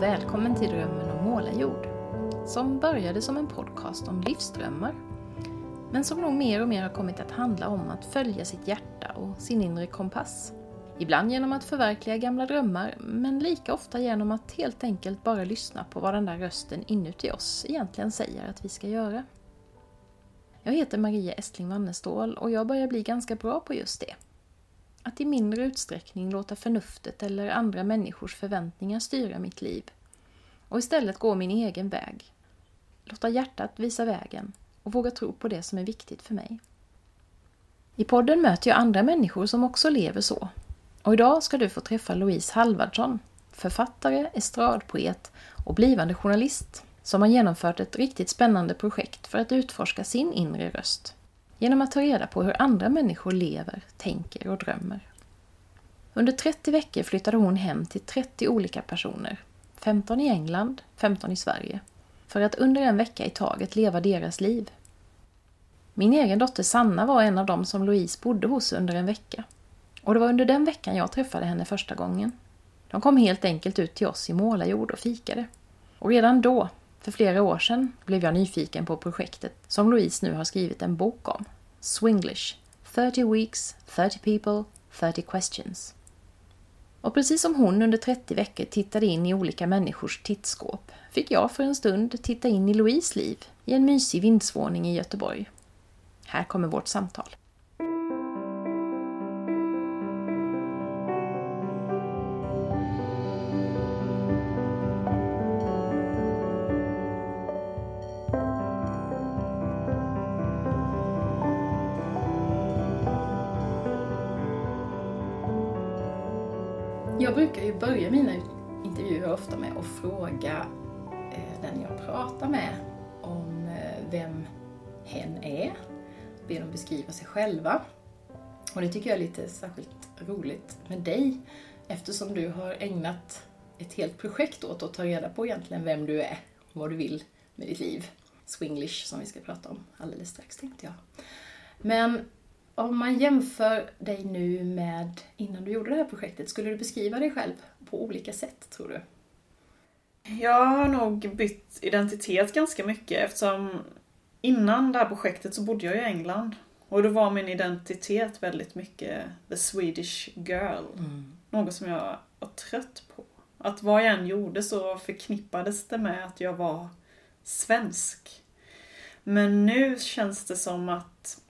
Och välkommen till Drömmen om målarjord. Som började som en podcast om livsdrömmar. Men som nog mer och mer har kommit att handla om att följa sitt hjärta och sin inre kompass. Ibland genom att förverkliga gamla drömmar, men lika ofta genom att helt enkelt bara lyssna på vad den där rösten inuti oss egentligen säger att vi ska göra. Jag heter Maria Estling Wannestål och jag börjar bli ganska bra på just det. Att i mindre utsträckning låta förnuftet eller andra människors förväntningar styra mitt liv. Och istället gå min egen väg. Låta hjärtat visa vägen och våga tro på det som är viktigt för mig. I podden möter jag andra människor som också lever så. Och idag ska du få träffa Louise Halvardsson, författare, estradpoet och blivande journalist som har genomfört ett riktigt spännande projekt för att utforska sin inre röst genom att ta reda på hur andra människor lever, tänker och drömmer. Under 30 veckor flyttade hon hem till 30 olika personer, 15 i England, 15 i Sverige, för att under en vecka i taget leva deras liv. Min egen dotter Sanna var en av dem som Louise bodde hos under en vecka. Och det var under den veckan jag träffade henne första gången. De kom helt enkelt ut till oss i Målarjord och fikade. Och redan då, för flera år sedan blev jag nyfiken på projektet som Louise nu har skrivit en bok om. Swinglish. 30 weeks, 30 people, 30 questions. Och precis som hon under 30 veckor tittade in i olika människors tittskåp fick jag för en stund titta in i Louise liv i en mysig vindsvåning i Göteborg. Här kommer vårt samtal. Jag mina intervjuer ofta med att fråga eh, den jag pratar med om eh, vem hen är. Be dem beskriva sig själva. Och det tycker jag är lite särskilt roligt med dig eftersom du har ägnat ett helt projekt åt att ta reda på egentligen vem du är och vad du vill med ditt liv. Swinglish som vi ska prata om alldeles strax tänkte jag. Men om man jämför dig nu med innan du gjorde det här projektet, skulle du beskriva dig själv på olika sätt tror du? Jag har nog bytt identitet ganska mycket eftersom innan det här projektet så bodde jag i England. Och då var min identitet väldigt mycket the Swedish girl. Mm. Något som jag var trött på. Att vad jag än gjorde så förknippades det med att jag var svensk. Men nu känns det som att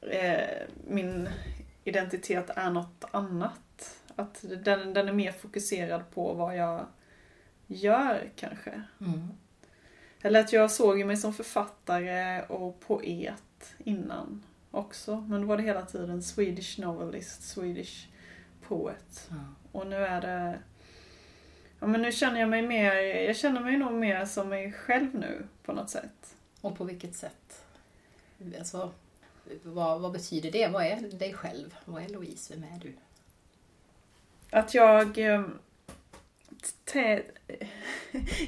eh, min identitet är något annat. Att den, den är mer fokuserad på vad jag gör kanske. Mm. Eller att jag såg mig som författare och poet innan också. Men då var det hela tiden Swedish novelist, Swedish poet. Mm. Och nu är det... Ja men nu känner jag mig mer, jag känner mig nog mer som mig själv nu på något sätt. Och på vilket sätt? Alltså, vad, vad betyder det? Vad är dig själv? Vad är Louise? Vem är du? Att jag... Ehm,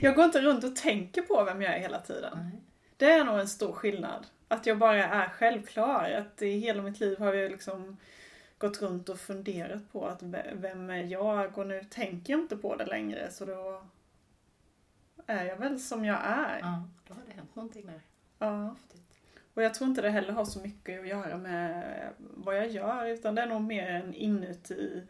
jag går inte runt och tänker på vem jag är hela tiden. Mm. Det är nog en stor skillnad. Att jag bara är självklar. Att i hela mitt liv har jag liksom gått runt och funderat på att vem är jag? Och nu tänker jag inte på det längre så då är jag väl som jag är. Ja, då har det hänt någonting där. Ja. Och jag tror inte det heller har så mycket att göra med vad jag gör utan det är nog mer en inuti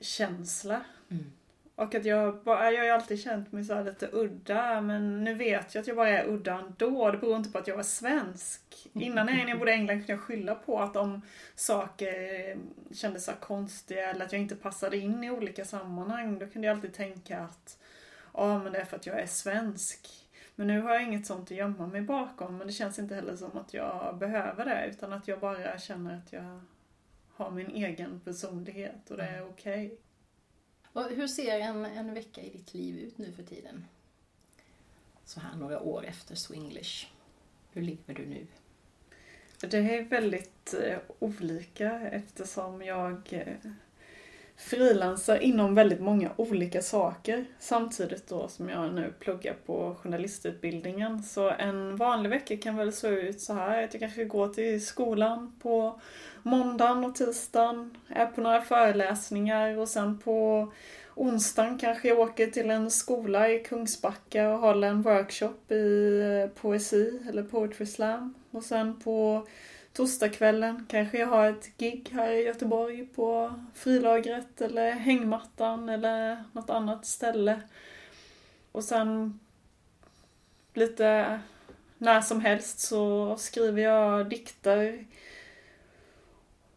känsla. Mm. Och att jag bara, jag har ju alltid känt mig så lite udda men nu vet jag att jag bara är udda ändå. Det beror inte på att jag är svensk. Innan när jag bodde i England kunde jag skylla på att om saker kändes så konstiga eller att jag inte passade in i olika sammanhang. Då kunde jag alltid tänka att ja men det är för att jag är svensk. Men nu har jag inget sånt att gömma mig bakom men det känns inte heller som att jag behöver det utan att jag bara känner att jag har min egen personlighet och det är okej. Okay. Hur ser en, en vecka i ditt liv ut nu för tiden? Så här några år efter Swinglish. Hur lever du nu? Det är väldigt eh, olika eftersom jag eh, frilansar inom väldigt många olika saker samtidigt då som jag nu pluggar på journalistutbildningen. Så en vanlig vecka kan väl se ut så här att jag kanske går till skolan på måndagen och tisdagen, är på några föreläsningar och sen på onsdagen kanske jag åker till en skola i Kungsbacka och håller en workshop i poesi eller poetry slam. Och sen på torsdagskvällen kanske jag har ett gig här i Göteborg på frilagret eller hängmattan eller något annat ställe. Och sen lite när som helst så skriver jag dikter.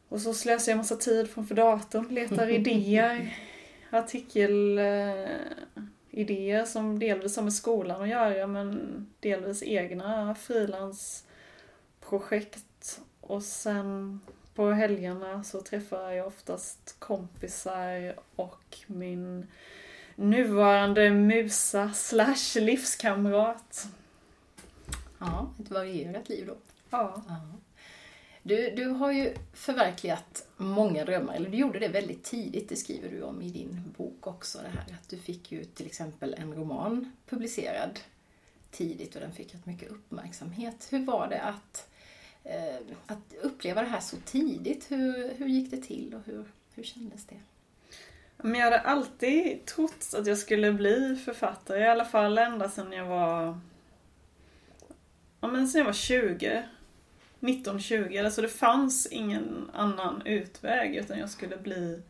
Och så slösar jag massa tid framför datorn, letar idéer, artikelidéer som delvis har med skolan att göra men delvis egna frilansprojekt och sen på helgerna så träffar jag oftast kompisar och min nuvarande musa slash livskamrat. Ja, ett varierat liv då. Ja. ja. Du, du har ju förverkligat många drömmar, eller du gjorde det väldigt tidigt, det skriver du om i din bok också. Det här att du fick ju till exempel en roman publicerad tidigt och den fick rätt mycket uppmärksamhet. Hur var det att Eh, att uppleva det här så tidigt, hur, hur gick det till och hur, hur kändes det? Men jag hade alltid trott att jag skulle bli författare, i alla fall ända sedan jag var Ja men sedan jag var 20 19-20, alltså det fanns ingen annan utväg utan jag skulle bli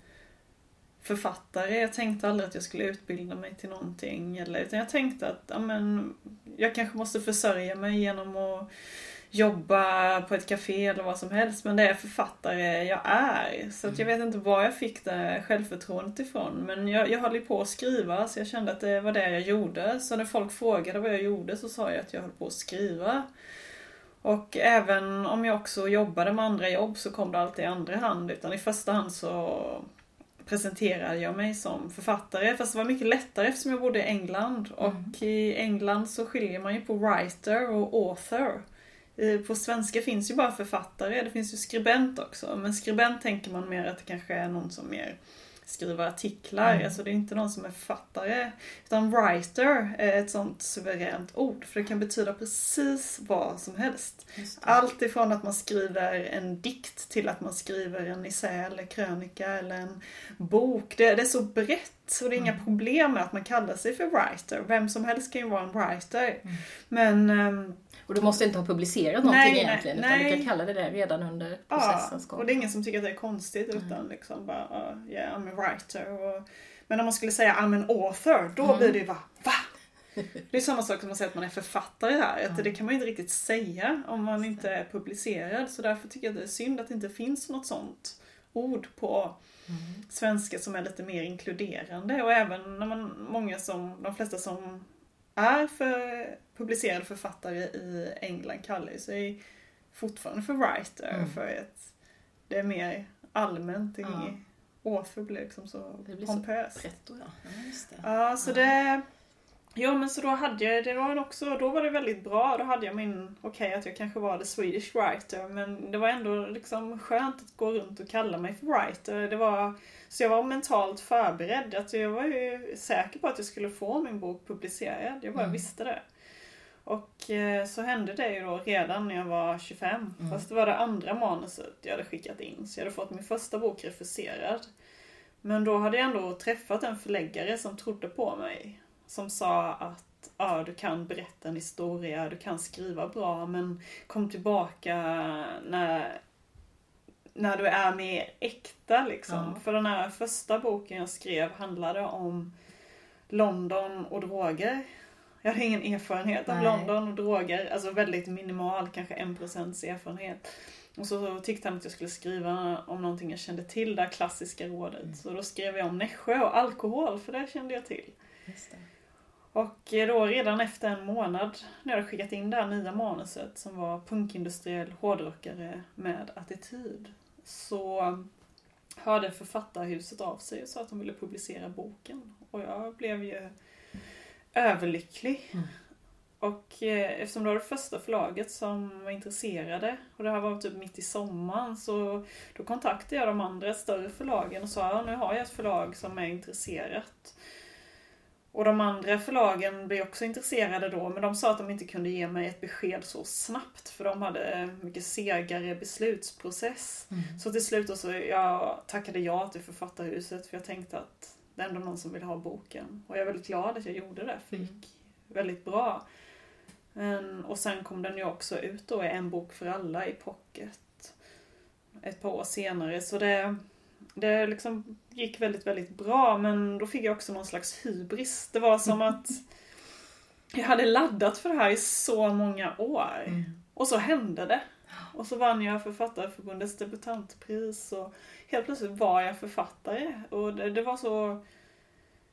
författare. Jag tänkte aldrig att jag skulle utbilda mig till någonting. Eller, utan jag tänkte att ja, men, jag kanske måste försörja mig genom att jobba på ett café eller vad som helst. Men det är författare jag är. Så att jag vet inte var jag fick det självförtroendet ifrån. Men jag, jag höll ju på att skriva så jag kände att det var det jag gjorde. Så när folk frågade vad jag gjorde så sa jag att jag höll på att skriva. Och även om jag också jobbade med andra jobb så kom det alltid i andra hand. Utan i första hand så presenterade jag mig som författare. Fast det var mycket lättare eftersom jag bodde i England. Och mm. i England så skiljer man ju på writer och author. På svenska finns ju bara författare, det finns ju skribent också. Men skribent tänker man mer att det kanske är någon som mer skriver artiklar. Mm. Alltså det är inte någon som är författare. Utan writer är ett sånt suveränt ord. För det kan betyda precis vad som helst. Allt ifrån att man skriver en dikt till att man skriver en essä eller krönika eller en bok. Det, det är så brett och det är inga mm. problem med att man kallar sig för writer. Vem som helst kan ju vara en writer. Mm. Men um, och du måste inte ha publicerat någonting nej, egentligen, nej, utan nej. du kan kalla det där redan under processens gång. Ja, och det är ingen som tycker att det är konstigt, utan liksom bara, uh, yeah, I'm a writer. Och, men om man skulle säga I'm an author, då mm. blir det ju bara, va? Det är samma sak som att säga att man är författare här. Att Det kan man ju inte riktigt säga om man inte är publicerad. Så därför tycker jag att det är synd att det inte finns något sånt ord på mm. svenska som är lite mer inkluderande. Och även när man, många som, de flesta som är för publicerad författare i England kallar sig fortfarande för writer. Mm. För att det är mer allmänt. Ja. author blir liksom så det blir pompöst. Så pretto, ja. Ja, ja, så det... Ja men så då hade jag, det var också, då var det väldigt bra. Då hade jag min, okej okay, att jag kanske var the Swedish writer men det var ändå liksom skönt att gå runt och kalla mig för writer. Det var så jag var mentalt förberedd. Alltså jag var ju säker på att jag skulle få min bok publicerad. Jag bara mm. visste det. Och eh, så hände det ju då redan när jag var 25. Mm. Fast det var det andra manuset jag hade skickat in. Så jag hade fått min första bok refuserad. Men då hade jag ändå träffat en förläggare som trodde på mig. Som sa att ja, du kan berätta en historia, du kan skriva bra men kom tillbaka när när du är mer äkta liksom. Ja. För den här första boken jag skrev handlade om London och droger. Jag hade ingen erfarenhet av Nej. London och droger. Alltså väldigt minimal, kanske en procents erfarenhet. Och så tyckte han att jag skulle skriva om någonting jag kände till, det klassiska rådet. Mm. Så då skrev jag om Nässjö och alkohol, för det kände jag till. Och då redan efter en månad när jag skickat in det här nya manuset som var punkindustriell hårdrockare med attityd så hörde författarhuset av sig och sa att de ville publicera boken. Och jag blev ju överlycklig. Mm. Och eh, eftersom det var det första förlaget som var intresserade och det här var typ mitt i sommaren så då kontaktade jag de andra större förlagen och sa ja, nu har jag ett förlag som är intresserat. Och de andra förlagen blev också intresserade då men de sa att de inte kunde ge mig ett besked så snabbt för de hade mycket segare beslutsprocess. Mm. Så till slut då så jag tackade ja till Författarhuset för jag tänkte att det är ändå någon som vill ha boken. Och jag är väldigt glad att jag gjorde det för det Mm. gick väldigt bra. Men, och sen kom den ju också ut då i En bok för alla i pocket. Ett par år senare. Så det, det liksom gick väldigt, väldigt bra. Men då fick jag också någon slags hybris. Det var som att jag hade laddat för det här i så många år. Mm. Och så hände det. Och så vann jag Författarförbundets debutantpris och helt plötsligt var jag författare. Och det, det var så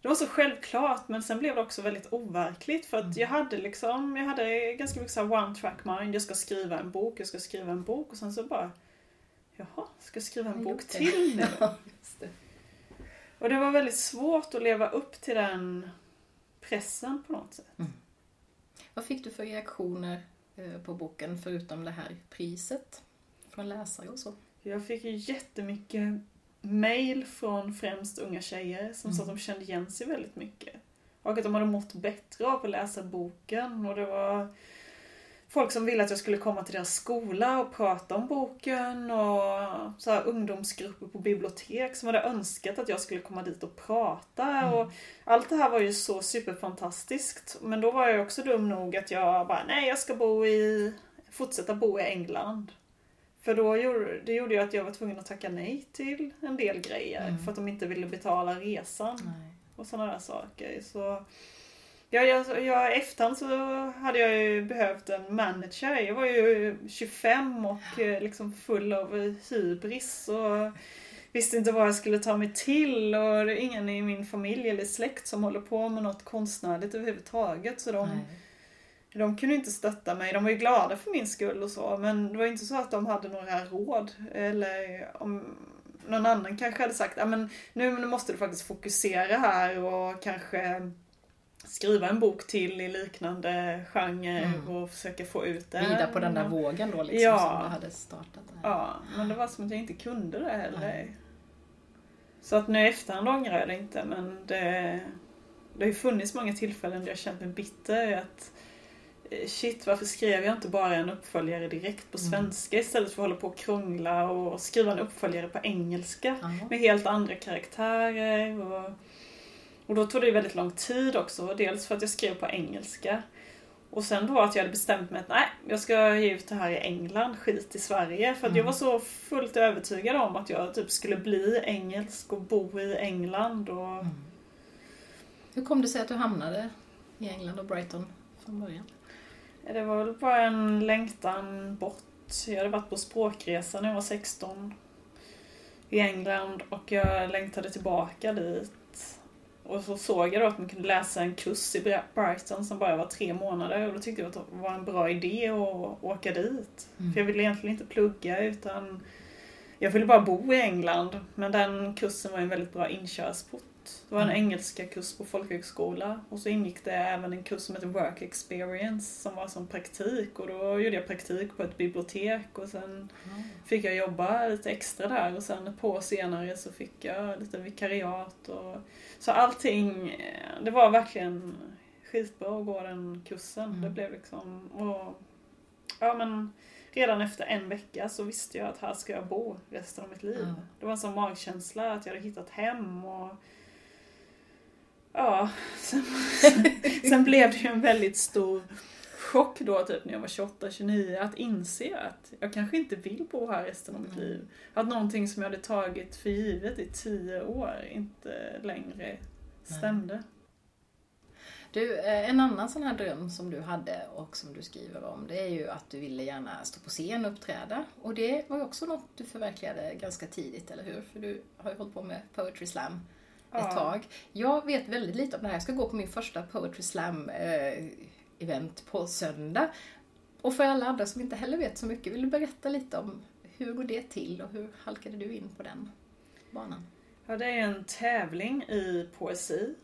det var så självklart men sen blev det också väldigt overkligt för att jag hade liksom, jag hade ganska mycket så här one track mind. Jag ska skriva en bok, jag ska skriva en bok och sen så bara Jaha, ska skriva en bok till nu? Ja, det. Och det var väldigt svårt att leva upp till den pressen på något sätt. Vad fick du för reaktioner eh, på boken förutom det här priset? Från läsare och så? Jag fick ju jättemycket mail från främst unga tjejer som sa att Mm. de kände igen sig väldigt mycket. Och att de hade mått bättre av att läsa boken. Och det var folk som ville att jag skulle komma till deras skola och prata om boken. Och så här ungdomsgrupper på bibliotek som hade önskat att jag skulle komma dit och prata. Mm. Och allt det här var ju så superfantastiskt. Men då var jag också dum nog att jag bara, nej jag ska bo i, fortsätta bo i England. För då gjorde, det gjorde ju att jag var tvungen att tacka nej till en del grejer. Mm. För att de inte ville betala resan Nej. och sådana där saker. Så Ja, jag, jag, efterhand så hade jag ju behövt en manager. Jag var ju 25 och eh, liksom full av hybris och visste inte vad jag skulle ta mig till och det är ingen i min familj eller släkt som håller på med något konstnärligt överhuvudtaget. Så de, Nej. de kunde inte stötta mig. De var ju glada för min skull och så men det var inte så att de hade några råd. Eller om någon annan kanske hade sagt att nu, nu måste du faktiskt fokusera här och kanske skriva en bok till i liknande genre Mm. och försöka få ut den. Rida på den där vågen då liksom Ja. som du hade startat. Där. Ja, men det var som att jag inte kunde det heller. Så att nu i efterhand ångrar jag det inte men det, det har ju funnits många tillfällen där jag känt mig bitter. Att eh, shit, varför skrev jag inte bara en uppföljare direkt på Mm. svenska istället för att hålla på och krångla och skriva en uppföljare på engelska Ja. med helt andra karaktärer. Och, och då tog det väldigt lång tid också. Dels för att jag skrev på engelska. Och sen då att jag hade bestämt mig att nej, jag ska ge ut det här i England, skit i Sverige. För att jag Mm. var så fullt övertygad om att jag typ skulle bli engelsk och bo i England. Och... Mm. Hur kom det sig att du hamnade i England och Brighton från början? Det var väl bara en längtan bort. Jag hade varit på språkresa när jag var 16 i England och jag längtade tillbaka dit. Och så såg jag då att man kunde läsa en kurs i Brighton som bara var tre månader och då tyckte jag att det var en bra idé att åka dit. Mm. För jag ville egentligen inte plugga utan jag ville bara bo i England. Men den kursen var en väldigt bra inkörsport. Det var en Mm. engelska kurs på folkhögskola och så ingick det även en kurs som heter Work Experience som var som praktik och då gjorde jag praktik på ett bibliotek och sen fick jag jobba lite extra där och sen ett par år senare så fick jag lite vikariat och så allting, eh, det var verkligen skitbra att gå den kursen. Mm. Det blev liksom, och, ja men redan efter en vecka så visste jag att här ska jag bo resten av mitt liv. Ja. Det var en sån magkänsla att jag hade hittat hem och Ja, sen, sen blev det ju en väldigt stor chock då typ när jag var 28-29 att inse att jag kanske inte vill bo här resten av mitt Mm. liv. Att någonting som jag hade tagit för givet i tio år inte längre stämde. Du, eh, en annan sån här dröm som du hade och som du skriver om, det är ju att du ville gärna stå på scen och uppträda. Och det var ju också något du förverkligade ganska tidigt, eller hur? För du har ju hållit på med Poetry Slam ett Ja. tag. Jag vet väldigt lite om det här. Jag ska gå på min första Poetry Slam eh, event på söndag. Och för alla andra som inte heller vet så mycket, vill du berätta lite om hur går det till och hur halkade du in på den banan? Ja, det är en tävling i poesi.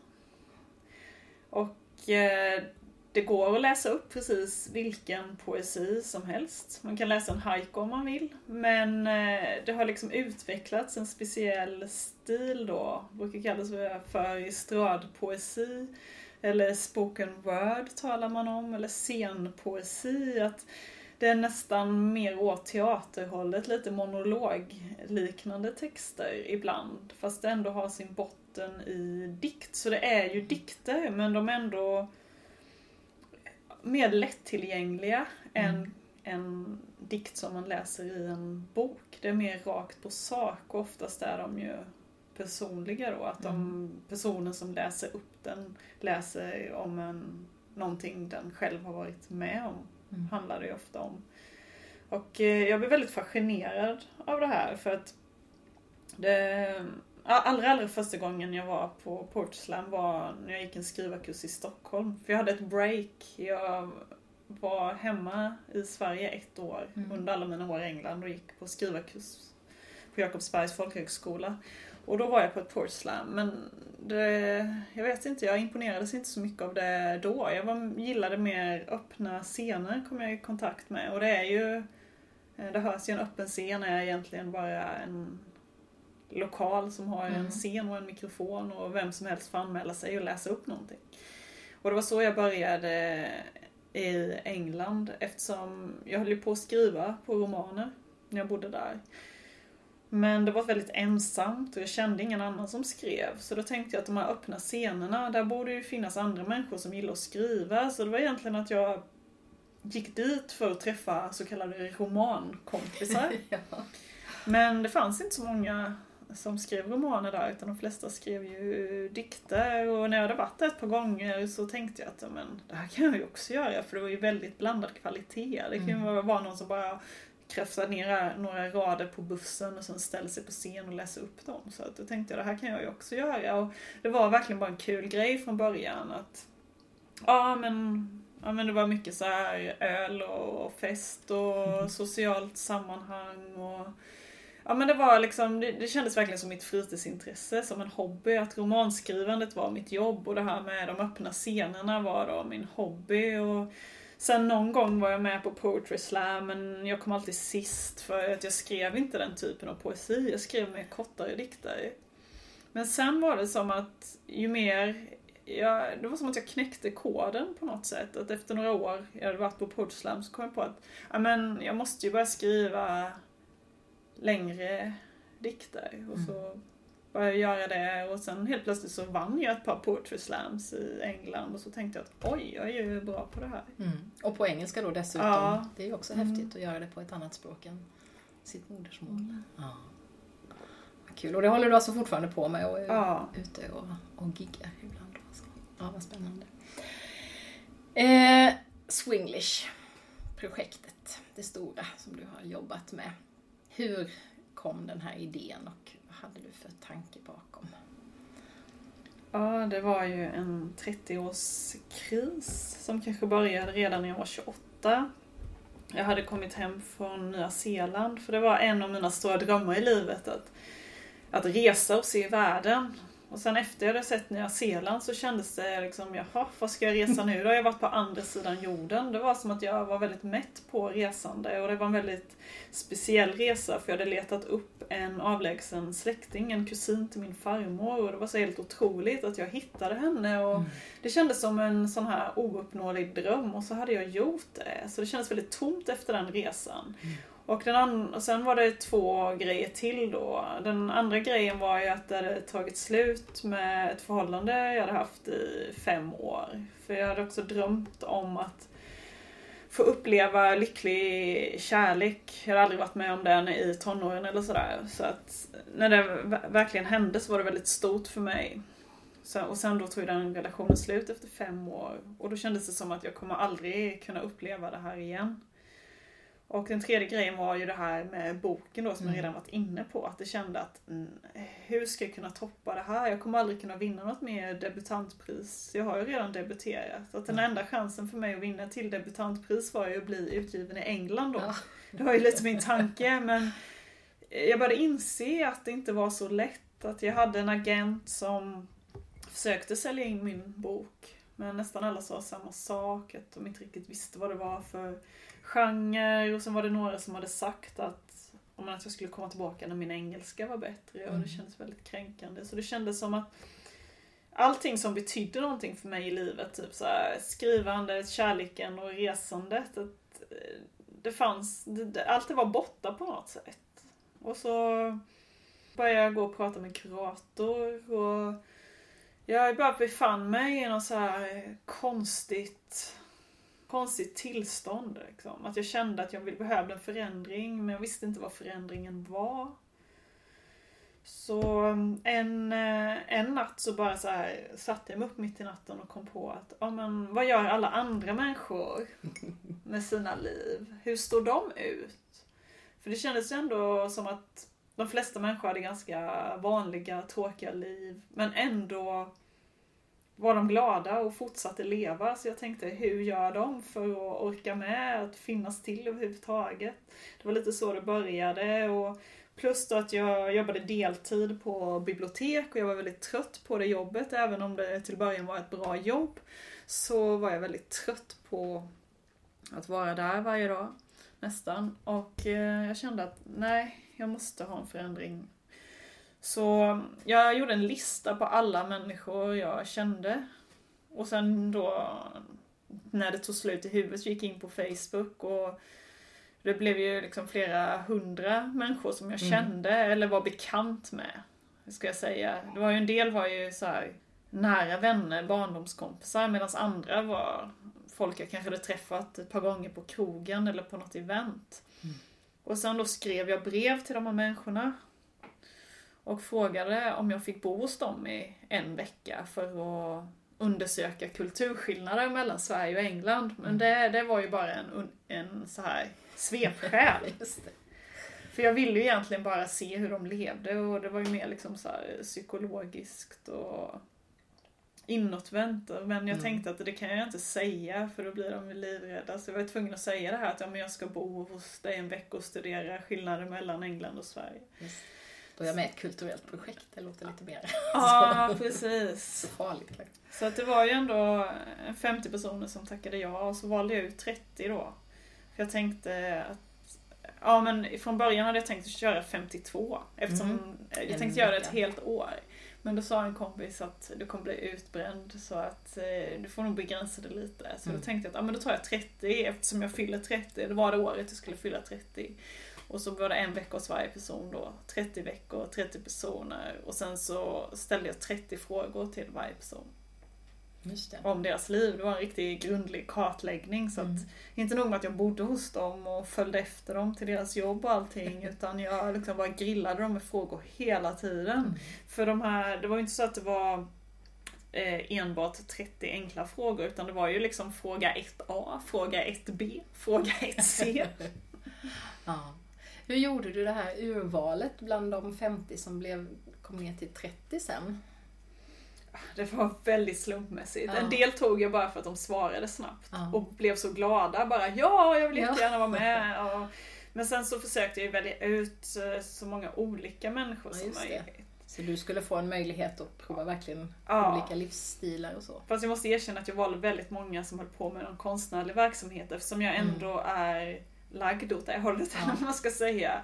Och eh, det går att läsa upp precis vilken poesi som helst. Man kan läsa en haiku om man vill. Men eh, det har liksom utvecklats en speciell stil då. brukar kallas för estradpoesi. Eller spoken word talar man om. Eller scenpoesi. Att det är nästan mer åt teaterhållet, lite monologliknande texter ibland. Fast det ändå har sin botten i dikt. Så det är ju dikter, men de är ändå mer lättillgängliga mm. än en dikt som man läser i en bok. Det är mer rakt på sak och oftast är de ju personliga då. Att de mm. personen som läser upp den läser om en, någonting den själv har varit med om. Mm. Handlar det ju ofta om. Och eh, jag blev väldigt fascinerad av det här för att det, allra, allra första gången jag var på Portslam var när jag gick en skrivarkurs i Stockholm. För jag hade ett break. Jag var hemma i Sverige ett år mm. under alla mina år i England och gick på skrivarkurs på Jakobsbergs folkhögskola. Och då var jag på ett Portslam. Men det, jag vet inte, jag imponerades inte så mycket av det då. Jag var, gillade mer öppna scener kom jag i kontakt med. Och det är ju, det hörs ju en öppen scen är egentligen bara en lokal som har mm. en scen och en mikrofon och vem som helst får anmäla sig och läsa upp någonting. Och det var så jag började i England eftersom jag höll på att skriva på romaner när jag bodde där. Men det var väldigt ensamt och jag kände ingen annan som skrev. Så då tänkte jag att de här öppna scenerna, där borde ju finnas andra människor som gillar att skriva. Så det var egentligen att jag gick dit för att träffa så kallade romankompisar. ja. Men det fanns inte så många som skrev romaner där utan de flesta skrev ju dikter och när jag hade varit där ett par gånger så tänkte jag att men, det här kan jag ju också göra för det var ju väldigt blandad kvalitet. Det kan ju mm. vara någon som bara krafsar ner några rader på bussen och sen ställer sig på scen och läser upp dem. Så att då tänkte jag det här kan jag ju också göra och det var verkligen bara en kul grej från början att ja men Ja men det var mycket så här öl och fest och mm. socialt sammanhang och Ja men det var liksom, det, det kändes verkligen som mitt fritidsintresse, som en hobby. Att romanskrivandet var mitt jobb och det här med de öppna scenerna var då min hobby. Och sen någon gång var jag med på Poetry Slam men jag kom alltid sist för att jag skrev inte den typen av poesi. Jag skrev mer kortare dikter. Men sen var det som att ju mer jag, det var som att jag knäckte koden på något sätt. Att efter några år jag hade varit på Poetry Slam så kom jag på att ja, men jag måste ju börja skriva längre dikter. Och så mm började göra det och sen helt plötsligt så vann jag ett par poetry slams i England och så tänkte jag att oj, jag är ju bra på det här. Mm. Och på engelska då dessutom. Ja. Det är ju också mm. häftigt att göra det på ett annat språk än sitt modersmål. Mm. Ja. Kul. Och det håller du alltså fortfarande på med och är ja. ute och, och giggar ibland. Alltså. Ja, vad spännande. Eh, Swinglish-projektet, det stora som du har jobbat med. Hur kom den här idén och vad hade du för tanke bakom? Ja, det var ju en 30-årskris som kanske började redan när jag var 28. Jag hade kommit hem från Nya Zeeland för det var en av mina stora drömmar i livet att, att resa och se världen. Och sen efter jag hade sett Nya Zeeland så kändes det liksom, jaha, vad ska jag resa nu? Då har jag varit på andra sidan jorden. Det var som att jag var väldigt mätt på resande och det var en väldigt speciell resa för jag hade letat upp en avlägsen släkting, en kusin till min farmor och det var så helt otroligt att jag hittade henne och mm. det kändes som en sån här ouppnåelig dröm och så hade jag gjort det. Så det kändes väldigt tomt efter den resan. Mm. Och, den och sen var det två grejer till då. Den andra grejen var ju att det hade tagit slut med ett förhållande jag hade haft i fem år. För jag hade också drömt om att få uppleva lycklig kärlek. Jag hade aldrig varit med om den i tonåren eller sådär. Så att när det verkligen hände så var det väldigt stort för mig. Så, och sen då tog den relationen slut efter fem år. Och då kändes det som att jag kommer aldrig kunna uppleva det här igen. Och den tredje grejen var ju det här med boken då som mm. jag redan varit inne på. Att det kände att mm, hur ska jag kunna toppa det här? Jag kommer aldrig kunna vinna något mer debutantpris. Jag har ju redan debuterat. Att den mm. enda chansen för mig att vinna till debutantpris var ju att bli utgiven i England då. Ja. Det var ju lite min tanke men jag började inse att det inte var så lätt. Att jag hade en agent som försökte sälja in min bok Men nästan alla sa samma sak, att de inte riktigt visste vad det var för genre. Och sen var det några som hade sagt att, om att jag skulle komma tillbaka när min engelska var bättre. Och Mm. det kändes väldigt kränkande. Så det kändes som att allting som betydde någonting för mig i livet, typ så här, skrivandet, kärleken och resandet. Att eh, det fanns, det, allt det var borta på något sätt. Och så började jag gå och prata med kurator och jag bara befann mig i något så här konstigt, konstigt tillstånd. Liksom. Att jag kände att jag ville- behövde en förändring men jag visste inte vad förändringen var. Så en, eh, en natt så bara så här satte jag mig upp mitt i natten och kom på att ja, men, vad gör alla andra människor med sina liv? Hur står de ut? För det kändes ju ändå som att de flesta människor hade ganska vanliga, tråkiga liv. Men ändå var de glada och fortsatte leva. Så jag tänkte, hur gör de för att orka med att finnas till överhuvudtaget? Det var lite så det började. Och plus då att jag jobbade deltid på bibliotek och jag var väldigt trött på det jobbet. Även om det till början var ett bra jobb. Så var jag väldigt trött på att vara där varje dag. Nästan. Och eh, jag kände att nej, jag måste ha en förändring. Så jag gjorde en lista på alla människor jag kände. Och sen då när det tog slut i huvudet så gick jag in på Facebook och det blev ju liksom flera hundra människor som jag Mm. kände eller var bekant med. Ska jag säga. Det var ju en del var ju så nära vänner, barndomskompisar medan andra var folk jag kanske hade träffat ett par gånger på krogen eller på något event. Mm. Och sen då skrev jag brev till de här människorna. Och frågade om jag fick bo hos dem i en vecka för att undersöka kulturskillnader mellan Sverige och England. Men det, det var ju bara en, en så här svepskäl. För jag ville ju egentligen bara se hur de levde och det var ju mer liksom så psykologiskt och inåtvänt. Men jag Mm. tänkte att det kan jag inte säga för då blir de livrädda. Så jag var tvungen att säga det här att ja, men jag ska bo hos dig en vecka och studera skillnader mellan England och Sverige. Just. Då är jag med i ett kulturellt projekt, det låter lite mer Ja, precis. så farligt. Så att det var ju ändå 50 personer som tackade ja och så valde jag ut 30 då. För jag tänkte att Ja men från början hade jag tänkt att köra 52 eftersom Mm. jag En tänkte göra det ett helt år. Men då sa en kompis att du kommer bli utbränd så att eh, du får nog begränsa det lite. Så Mm. då tänkte jag att ja, men då tar jag 30 eftersom jag fyller 30. Det var det året jag skulle fylla 30. Och så var det en vecka hos varje person då. 30 veckor, 30 personer. Och sen så ställde jag 30 frågor till varje person om deras liv. Det var en riktigt grundlig kartläggning. Så Mm. att, inte nog med att jag bodde hos dem och följde efter dem till deras jobb och allting. Utan jag liksom bara grillade dem med frågor hela tiden. Mm. För de här, det var ju inte så att det var eh, enbart 30 enkla frågor. Utan det var ju liksom fråga 1A, fråga 1B, fråga 1C. Ja. Hur gjorde du det här urvalet bland de 50 som blev, kom ner till 30 sen? Det var väldigt slumpmässigt. Ja. En del tog jag bara för att de svarade snabbt. Ja. och blev så glada. Bara ja, jag vill jättegärna vara med. Och, men sen så försökte jag välja ut eh, så många olika människor Ja, som möjligt. Så du skulle få en möjlighet att prova verkligen Ja. olika livsstilar och så. Fast jag måste erkänna att jag valde väldigt många som höll på med någon konstnärlig verksamhet eftersom jag Mm. ändå är lagd åt det hållet, eller vad man ska säga.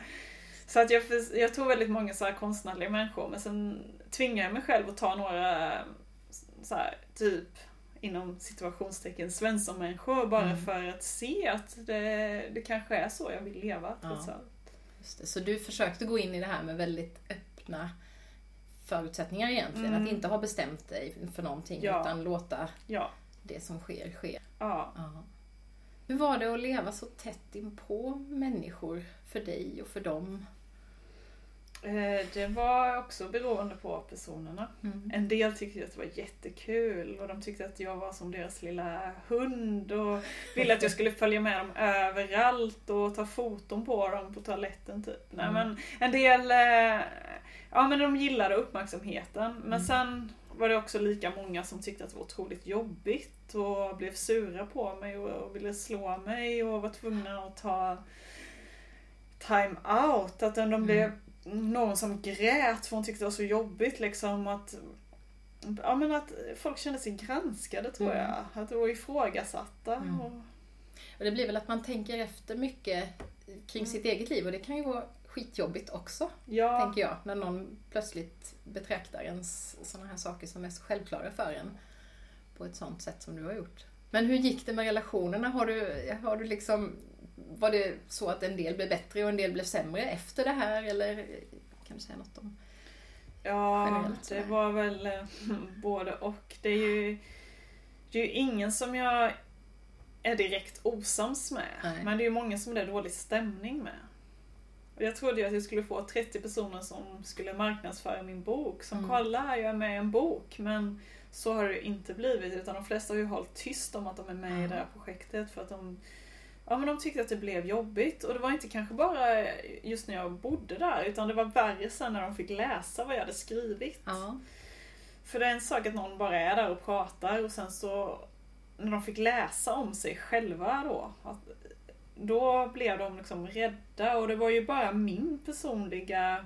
Så att jag, jag tog väldigt många så här konstnärliga människor men sen tvingade jag mig själv att ta några så här, typ inom situationstecken Svensson-människor bara Mm. för att se att det, det kanske är så jag vill leva trots Ja. allt. Så du försökte gå in i det här med väldigt öppna förutsättningar egentligen. Mm. Att inte ha bestämt dig för någonting Ja. utan låta Ja. det som sker ske. ja. Hur var det att leva så tätt inpå människor för dig och för dem? Eh, Det var också beroende på personerna. Mm. En del tyckte att det var jättekul och de tyckte att jag var som deras lilla hund och ville att jag skulle följa med dem överallt och ta foton på dem på toaletten typ. Nej, Mm. men en del, eh, ja men de gillade uppmärksamheten. Men Mm. sen var det också lika många som tyckte att det var otroligt jobbigt och blev sura på mig och, ville slå mig och var tvungna att ta time out. Att de Mm. blev någon som grät för hon tyckte det var så jobbigt liksom att ja, men att folk kände sig granskade tror Mm. jag. Att det var ifrågasatta. Mm. Och, Och det blir väl att man tänker efter mycket kring sitt eget liv och det kan ju vara skitjobbigt också, ja, tänker jag. När någon plötsligt betraktar ens sådana här saker som är så självklara för en på ett sånt sätt som du har gjort. Men hur gick det med relationerna? Har du, har du liksom, var det så att en del blev bättre och en del blev sämre efter det här? Eller kan du säga något om ja generellt det var väl eh, både och. Det är ju, det är ju ingen som jag är direkt osams med. Nej. Men det är ju många som det är dålig stämning med. Jag trodde ju att jag skulle få 30 personer som skulle marknadsföra min bok. Som Mm. kolla här, jag är med i en bok. Men så har det inte blivit. Utan de flesta har ju hållit tyst om att de är med i Ja. det här projektet. För att de, ja, men de tyckte att det blev jobbigt. Och det var inte kanske bara just när jag bodde där. Utan det var värre sen när de fick läsa vad jag hade skrivit. Ja. För det är en sak att någon bara är där och pratar och sen så när de fick läsa om sig själva då. Att, då blev de liksom rädda och det var ju bara min personliga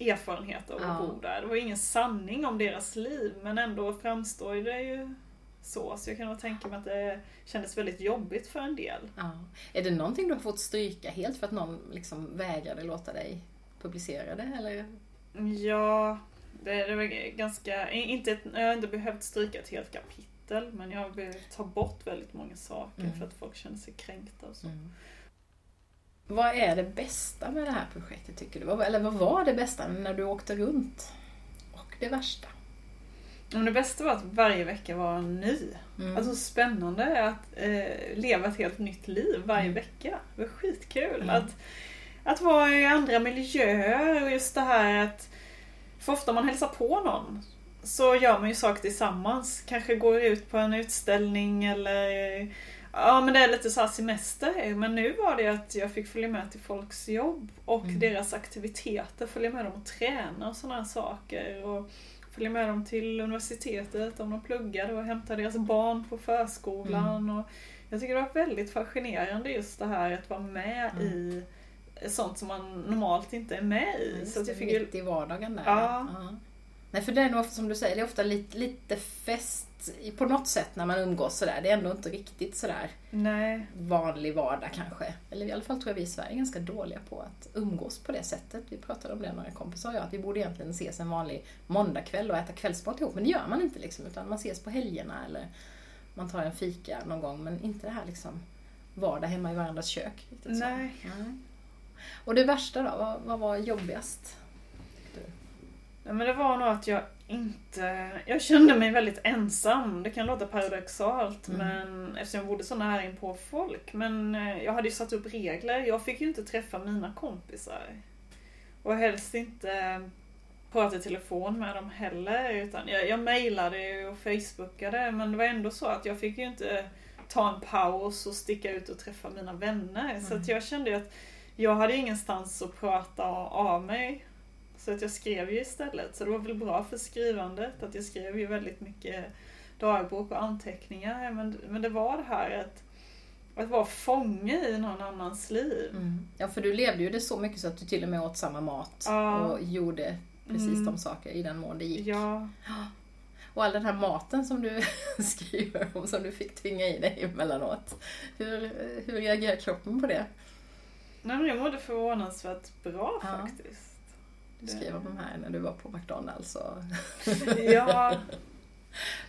erfarenhet av att Ja. bo där. Det var ingen sanning om deras liv men ändå framstår det ju så. Så jag kan nog tänka mig att det kändes väldigt jobbigt för en del. Ja. Är det någonting du har fått stryka helt för att någon liksom vägrade låta dig publicera det? Eller? Ja, det, det var ganska... Inte jag har inte behövt stryka ett helt kapitel men jag behövt ta bort väldigt många saker Mm. för att folk känner sig kränkta och så. Vad är det bästa med det här projektet tycker du? Eller vad var det bästa när du åkte runt? Och det värsta? Men det bästa var att varje vecka var ny. Mm. Alltså spännande att eh, leva ett helt nytt liv varje Mm. vecka. Det var skitkul. Mm. Att, att vara i andra miljöer och just det här att... För ofta man hälsar på någon så gör man ju saker tillsammans. Kanske går ut på en utställning eller... Ja men det är lite så här semester. Men nu var det att jag fick följa med till folks jobb och Mm. deras aktiviteter. Följa med dem och träna och sådana saker. Och följa med dem till universitetet om de pluggade och hämta deras barn på förskolan. Och jag tycker det var väldigt fascinerande just det här att vara med Mm. i sånt som man normalt inte är med i. Just så att det, jag fick mitt i vardagen där. Ja. Nej, för det är nog ofta som du säger, det är ofta lite, lite fest på något sätt när man umgås sådär. Det är ändå inte riktigt sådär Nej. vanlig vardag kanske. Eller i alla fall tror jag vi i Sverige är ganska dåliga på att umgås på det sättet. Vi pratade om det några kompisar och jag, att vi borde egentligen ses en vanlig måndagkväll och äta kvällsmat ihop. Men det gör man inte liksom, utan man ses på helgerna eller man tar en fika någon gång. Men inte det här liksom vardag hemma i varandras kök. Riktigt. Nej. Nej. Och det värsta då, vad, vad var jobbigast? Nej, men det var nog att jag inte... Jag kände mig väldigt ensam. Det kan låta paradoxalt Mm. men eftersom jag bodde så nära in på folk. Men eh, jag hade ju satt upp regler. Jag fick ju inte träffa mina kompisar. Och helst inte prata i telefon med dem heller. Utan jag, jag mejlade och facebookade men det var ändå så att jag fick ju inte ta en paus och sticka ut och träffa mina vänner. Så Mm. att jag kände ju att jag hade ingenstans att prata av mig. Så att jag skrev ju istället. Så det var väl bra för skrivandet att jag skrev ju väldigt mycket dagbok och anteckningar. Men, men det var det här att, att vara fånge i någon annans liv. Mm. Ja, för du levde ju det så mycket så att du till och med åt samma mat Ja. och gjorde precis Mm. de saker i den mån det gick. Ja, Och all den här maten som du skriver om, som du fick tvinga i dig emellanåt. Hur, hur reagerar kroppen på det? Nej, men jag mådde förvånansvärt bra Ja. faktiskt. Du skrev om de här när du var på McDonalds och Ja,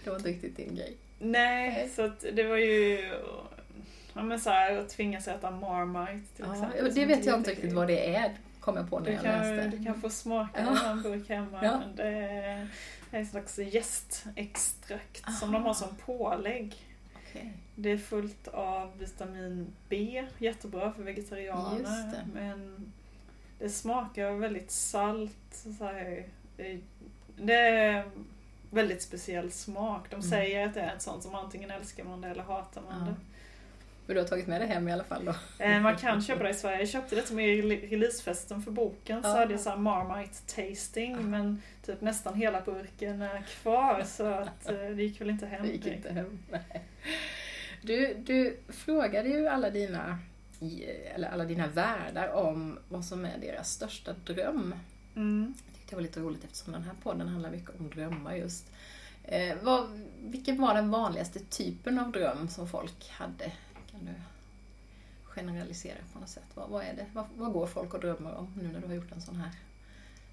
det var inte riktigt din grej. nej, så det var ju... Ja men så här, att tvingas äta Marmite till Ja, exempel. som det vet jag inte riktigt vad det är, kom jag på när Du jag kan, läste. du kan få smaka Ja. man burk hemma. Ja. Men det är en slags jästextrakt som de har som pålägg. Okej. Det är fullt av vitamin B, jättebra för vegetarianer. Det. Men det smakar väldigt salt. Så här, det, är väldigt speciell smak. De Mm. säger att det är ett sånt som antingen älskar man det eller hatar man Ja. det. Men du har tagit med det hem i alla fall då? Eh, Man kan köpa det i Sverige. Jag köpte det som i rele- releasefesten för boken. Så Ja. hade jag så Marmite tasting. Ja. Men typ nästan hela burken är kvar. Så att eh, det gick väl inte hem. Det gick inte hem. Nej. Du, du frågade ju alla dina, eller alla dina värdar om vad som är deras största dröm. Mm. Jag tyckte Det var lite roligt eftersom den här podden handlar mycket om drömmar just. Eh, vad, vilken var den vanligaste typen av dröm som folk hade? Kan du generalisera på något sätt? Vad, vad är det? Vad, vad, går folk och drömmer om nu när du har gjort en sån här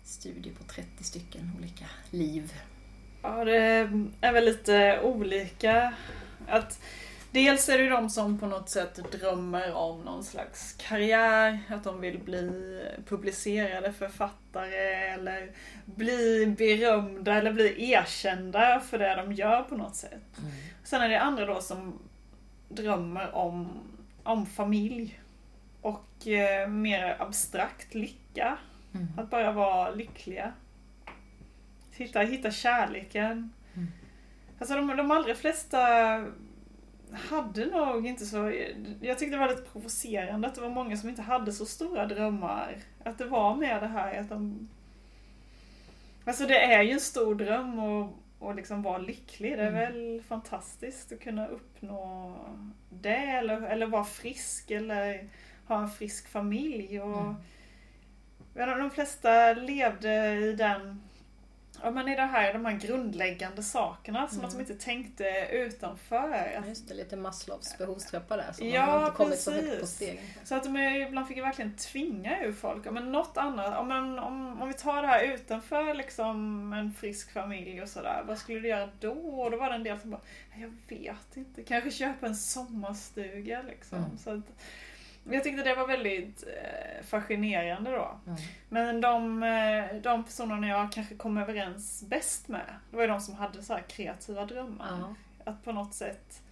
studie på 30 stycken olika liv? Ja, det är väl lite olika. Att Dels är det ju de som på något sätt drömmer om någon slags karriär, att de vill bli publicerade författare eller bli berömda eller bli erkända för det de gör på något sätt. Mm. Sen är det andra då som drömmer om, om familj och eh, mer abstrakt lycka. Mm. Att bara vara lyckliga. Hitta, hitta kärleken. Mm. Alltså de, de allra flesta hade nog inte så... Jag tyckte det var lite provocerande att det var många som inte hade så stora drömmar. Att det var mer det här att de... Alltså det är ju en stor dröm att och liksom vara lycklig. Det är mm. väl fantastiskt att kunna uppnå det eller, eller vara frisk eller ha en frisk familj. Och, mm. De flesta levde i den Ja men i det här, de här grundläggande sakerna som mm. att de inte tänkte utanför. Ja, just det, lite Maslows behovstrappa där. Så ja, man inte kommit precis. så högt på stegen. Så att de ibland fick verkligen tvinga ur folk. Ja, men något annat, om, man, om, om vi tar det här utanför liksom en frisk familj och sådär. Vad skulle du göra då? Och då var det en del som bara, jag vet inte. Kanske köpa en sommarstuga liksom. Mm. Så att, jag tyckte det var väldigt eh, fascinerande då. Mm. Men de, eh, de personerna jag kanske kom överens bäst med, det var ju de som hade så kreativa drömmar. Mm. Att på något sätt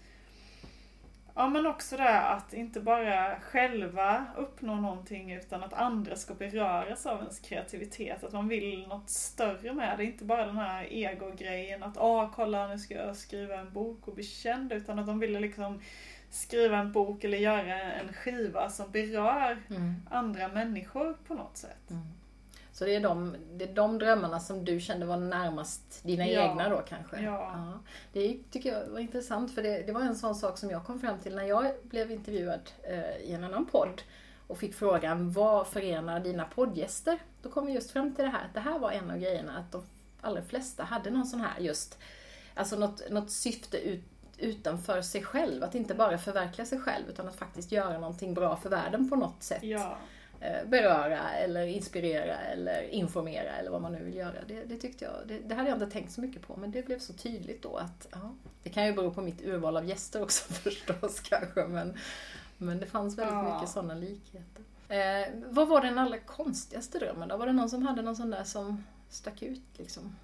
Ja men också det att inte bara själva uppnå någonting utan att andra ska beröras av ens kreativitet. Att man vill något större med det. Inte bara den här ego-grejen att åh kolla nu ska jag skriva en bok och bli känd. Utan att de ville liksom skriva en bok eller göra en skiva som berör mm. andra människor på något sätt. Mm. Så det är, de, det är de drömmarna som du kände var närmast dina ja. egna då kanske? Ja. ja. Det tycker jag var intressant för det, det, var en sån sak som jag kom fram till när jag blev intervjuad eh, i en annan podd och fick frågan vad förenar dina poddgäster? Då kom vi just fram till det här att det här var en av grejerna att de allra flesta hade någon sån här just, alltså något, något syfte ut utanför sig själv. Att inte bara förverkliga sig själv utan att faktiskt göra någonting bra för världen på något sätt. Ja. Eh, beröra eller inspirera eller informera eller vad man nu vill göra. Det, det tyckte jag, det, det, hade jag inte tänkt så mycket på men det blev så tydligt då att ja, det kan ju bero på mitt urval av gäster också förstås kanske men, men det fanns väldigt ja. mycket sådana likheter. Eh, vad var den allra konstigaste drömmen då? Var det någon som hade någon sån där som stack ut liksom?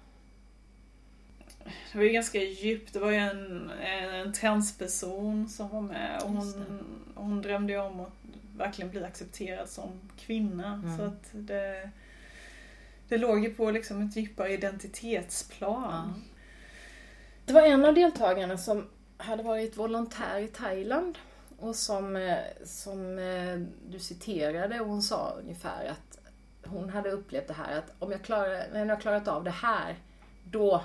Det var ju ganska djupt. Det var ju en, en transperson som var med och hon, hon drömde ju om att verkligen bli accepterad som kvinna. Mm. Så att det, det låg ju på liksom ett djupare identitetsplan. Ja. Det var en av deltagarna som hade varit volontär i Thailand och som, eh, som eh, du citerade och hon sa ungefär att hon hade upplevt det här att om jag klarar, när jag har klarat av det här då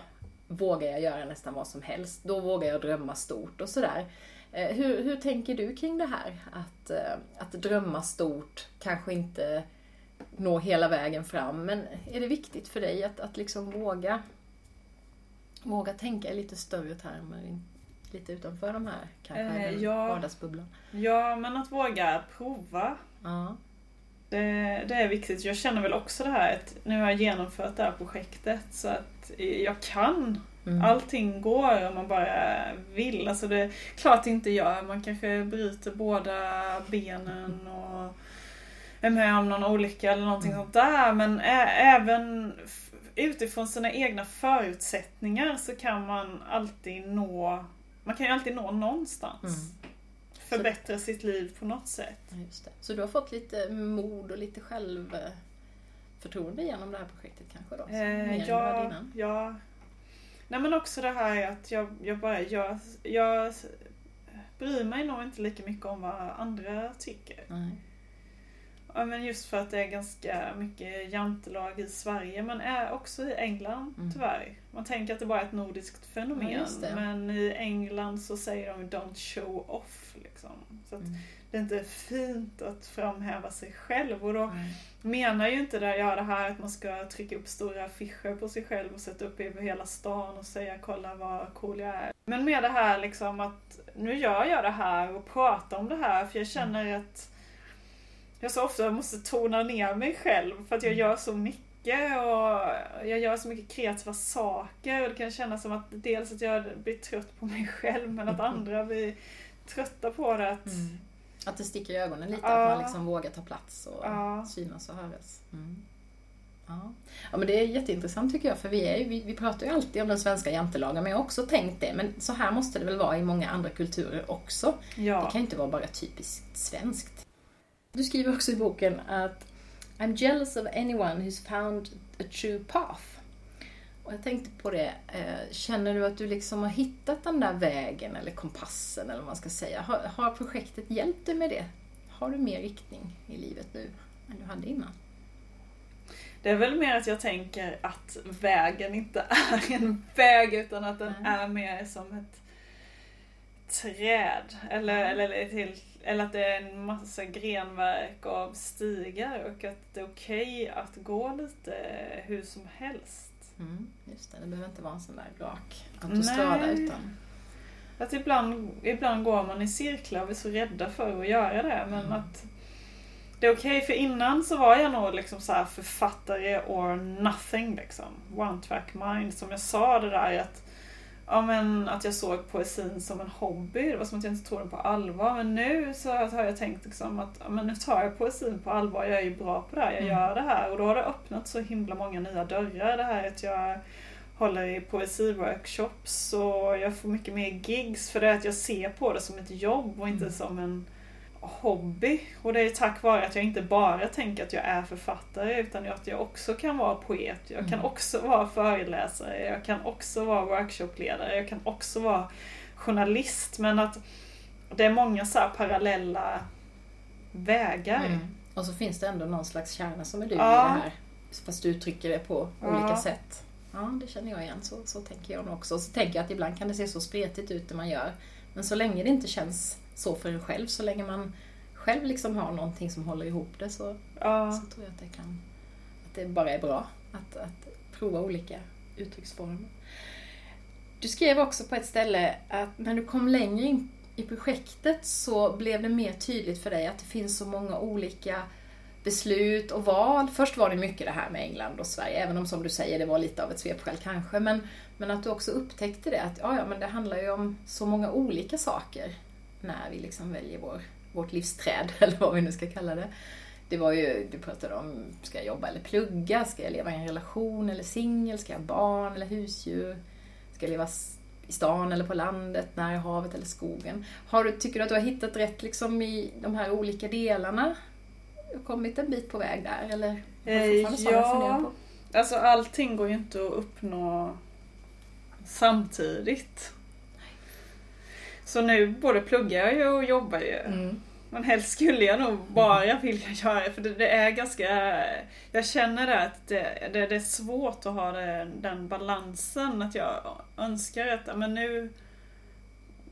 vågar jag göra nästan vad som helst. Då vågar jag drömma stort och sådär. Eh, hur, hur tänker du kring det här? Att, eh, att drömma stort, kanske inte nå hela vägen fram, men är det viktigt för dig att, att liksom våga, våga tänka i lite större termer, lite utanför de här kanske eh, ja, vardagsbubblan? Ja, men att våga prova. Ja. Det, det, är viktigt. Jag känner väl också det här att nu har jag genomfört det här projektet så att jag kan. Mm. Allting går om man bara vill. Alltså det är klart det inte gör. Man kanske bryter båda benen och är med om någon olycka eller någonting mm. sånt där. Men även utifrån sina egna förutsättningar så kan man alltid nå man kan ju alltid nå någonstans. Mm förbättra sitt liv på något sätt. Just det. Så du har fått lite mod och lite självförtroende genom det här projektet kanske då? Eh, ja, ja. Nej men också det här att jag, jag bara, jag, jag bryr mig nog inte lika mycket om vad andra tycker. Nej. Ja, men just för att det är ganska mycket jantelag i Sverige men är också i England Mm. tyvärr. Man tänker att det bara är ett nordiskt Ja, fenomen det. men i England så säger de don't show off. Liksom. Så Mm. det är inte fint att framhäva sig själv och då Nej. menar ju inte det, ja, det här att man ska trycka upp stora affischer på sig själv och sätta upp över hela stan och säga kolla vad cool jag är. Men med det här liksom att nu gör jag det här och pratar om det här för jag känner att jag så ofta måste tona ner mig själv för att jag gör så mycket och jag gör så mycket kreativa saker och det kan kännas som att dels att jag blir trött på mig själv men att andra blir trötta på det. Att, Mm. Att det sticker i ögonen lite, Ja. att man liksom vågar ta plats och Ja. synas och höras. Mm. Ja. ja men det är jätteintressant tycker jag för vi, är, vi, vi pratar ju alltid om den svenska jantelagen men jag har också tänkt det men så här måste det väl vara i många andra kulturer också. ja. Det kan ju inte vara bara typiskt svenskt. Du skriver också i boken att I'm jealous of anyone who's found a true path. Och jag tänkte på det, eh, känner du att du liksom har hittat den där vägen eller kompassen eller vad man ska säga? Har, har projektet hjälpt dig med det? Har du mer riktning i livet nu än du hade innan? Det är väl mer att jag tänker att vägen inte är en väg utan att den Nej. är mer som ett träd. Eller, eller, eller, till, eller att det är en massa grenverk av stigar och att det är okej att gå lite hur som helst. Mm, just det, det behöver inte vara en sån där rak autostrada utan... Att ibland, ibland går man i cirklar och är så rädda för att göra det men Mm. att det är okej för innan så var jag nog liksom så här författare or nothing liksom. One track mind. Som jag sa det där att Ja men att jag såg poesin som en hobby. Det var som att jag inte tog den på allvar. Men nu så har jag tänkt liksom att ja, men nu tar jag poesin på allvar. Jag är ju bra på det här. Jag Mm. gör det här. Och då har det öppnat så himla många nya dörrar. Det här att jag håller i poesiworkshops och jag får mycket mer gigs för det är att jag ser på det som ett jobb och inte Mm. som en hobby. Och det är tack vare att jag inte bara tänker att jag är författare utan att jag också kan vara poet. Jag kan Mm. också vara föreläsare. Jag kan också vara workshopledare. Jag kan också vara journalist. Men att det är många så här parallella vägar. Mm. Och så finns det ändå någon slags kärna som är du Ja. i det här. Fast du uttrycker det på Ja. olika sätt. Ja, det känner jag igen. Så, så tänker jag nog också. Och så tänker jag att ibland kan det se så spretigt ut det man gör. Men så länge det inte känns så för en själv, så länge man själv liksom har någonting som håller ihop det så, Ja. så tror jag att det kan... Att det bara är bra att, att prova olika uttrycksformer. Du skrev också på ett ställe att när du kom längre in i projektet så blev det mer tydligt för dig att det finns så många olika beslut och val. Först var det mycket det här med England och Sverige, även om som du säger det var lite av ett svepskäl kanske. Men, men att du också upptäckte det, att ja, ja, men det handlar ju om så många olika saker när vi liksom väljer vår, vårt livsträd, eller vad vi nu ska kalla det. Det var ju, du pratade om, ska jag jobba eller plugga? Ska jag leva i en relation eller singel? Ska jag ha barn eller husdjur? Ska jag leva i stan eller på landet, nära havet eller skogen? Har du, tycker du att du har hittat rätt liksom i de här olika delarna? Har kommit en bit på väg där eller? Du Eh, ja, alltså allting går ju inte att uppnå samtidigt. Så nu både pluggar jag ju och jobbar ju. Mm. Men helst skulle jag nog bara vilja göra det, för det, det är ganska... Jag känner det att det, det, det är svårt att ha den balansen. Att jag önskar att men nu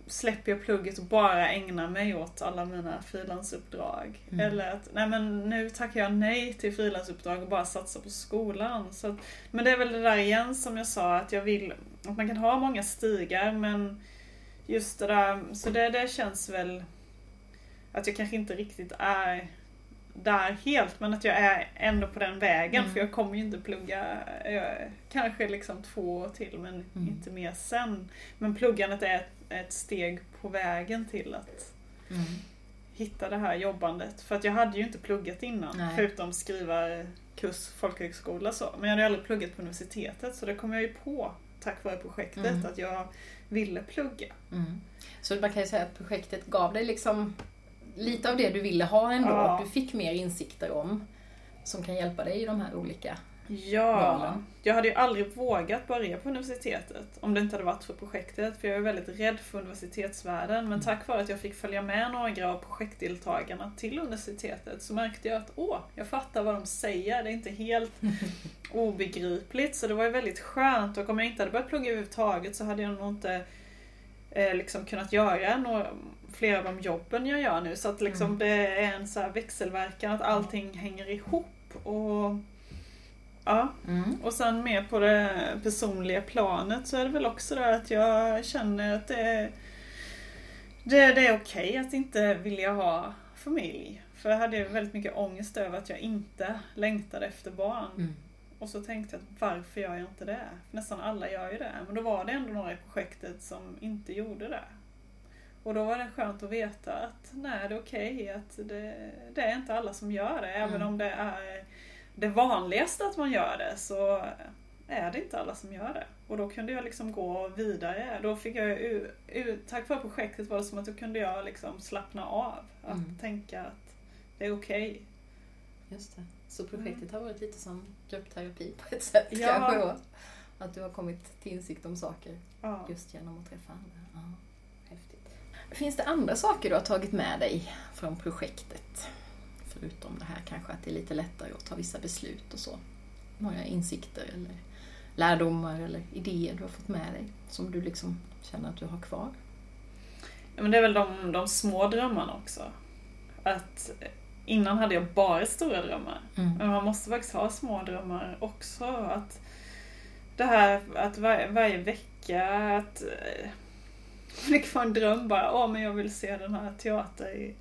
släpper jag plugget och bara ägnar mig åt alla mina frilansuppdrag. Mm. Eller att nej men nu tackar jag nej till frilansuppdrag och bara satsar på skolan. Så att, men det är väl det där igen som jag sa, att jag vill att man kan ha många stigar men just det där, så det, det känns väl att jag kanske inte riktigt är där helt men att jag är ändå på den vägen Mm. för jag kommer ju inte plugga jag, kanske liksom två år till men Mm. inte mer sen. Men pluggandet är ett, ett steg på vägen till att Mm. hitta det här jobbandet. För att jag hade ju inte pluggat innan Nej. förutom skriva kurs folkhögskola så. Men jag hade aldrig pluggat på universitetet så det kom jag ju på tack vare projektet Mm. att jag ville plugga. Mm. Så man kan ju säga att projektet gav dig liksom lite av det du ville ha ändå. Ja. Du fick mer insikter om som kan hjälpa dig i de här olika Ja, valen? jag hade ju aldrig vågat börja på universitetet om det inte hade varit för projektet. För jag är väldigt rädd för universitetsvärlden. Men tack vare att jag fick följa med några av projektdeltagarna till universitetet så märkte jag att åh, jag fattar vad de säger. Det är inte helt obegripligt. Så det var ju väldigt skönt. Och om jag inte hade börjat plugga överhuvudtaget så hade jag nog inte eh, liksom kunnat göra några, flera av de jobben jag gör nu. Så att liksom Mm. det är en så här växelverkan, att allting hänger ihop. Och ja, Mm. och sen mer på det personliga planet så är det väl också det att jag känner att det är, det, det är okej att inte vilja ha familj. För jag hade väldigt mycket ångest över att jag inte längtade efter barn. Mm. Och så tänkte jag varför gör jag inte det? För nästan alla gör ju det. Men då var det ändå några i projektet som inte gjorde det. Och då var det skönt att veta att nej, det är okej att det, det är inte alla som gör det. Även Mm. om det är det vanligaste att man gör det så är det inte alla som gör det. Och då kunde jag liksom gå vidare. Då fick jag u- tack vare projektet var det som att då kunde jag liksom slappna av. Att Mm. tänka att det är okej. Just det. Så projektet har varit lite som gruppterapi på ett sätt Ja. kanske då? Att du har kommit till insikt om saker Ja. just genom att träffa andra. Ja, häftigt. Finns det andra saker du har tagit med dig från projektet? Förutom det här kanske att det är lite lättare att ta vissa beslut och så. Några insikter eller lärdomar eller idéer du har fått med dig som du liksom känner att du har kvar? Ja, men det är väl de, de små drömmarna också. Att innan hade jag bara stora drömmar. Men man måste faktiskt ha små drömmar också. Att det här att var, varje vecka att det kan vara en dröm bara, åh men jag vill se den här teater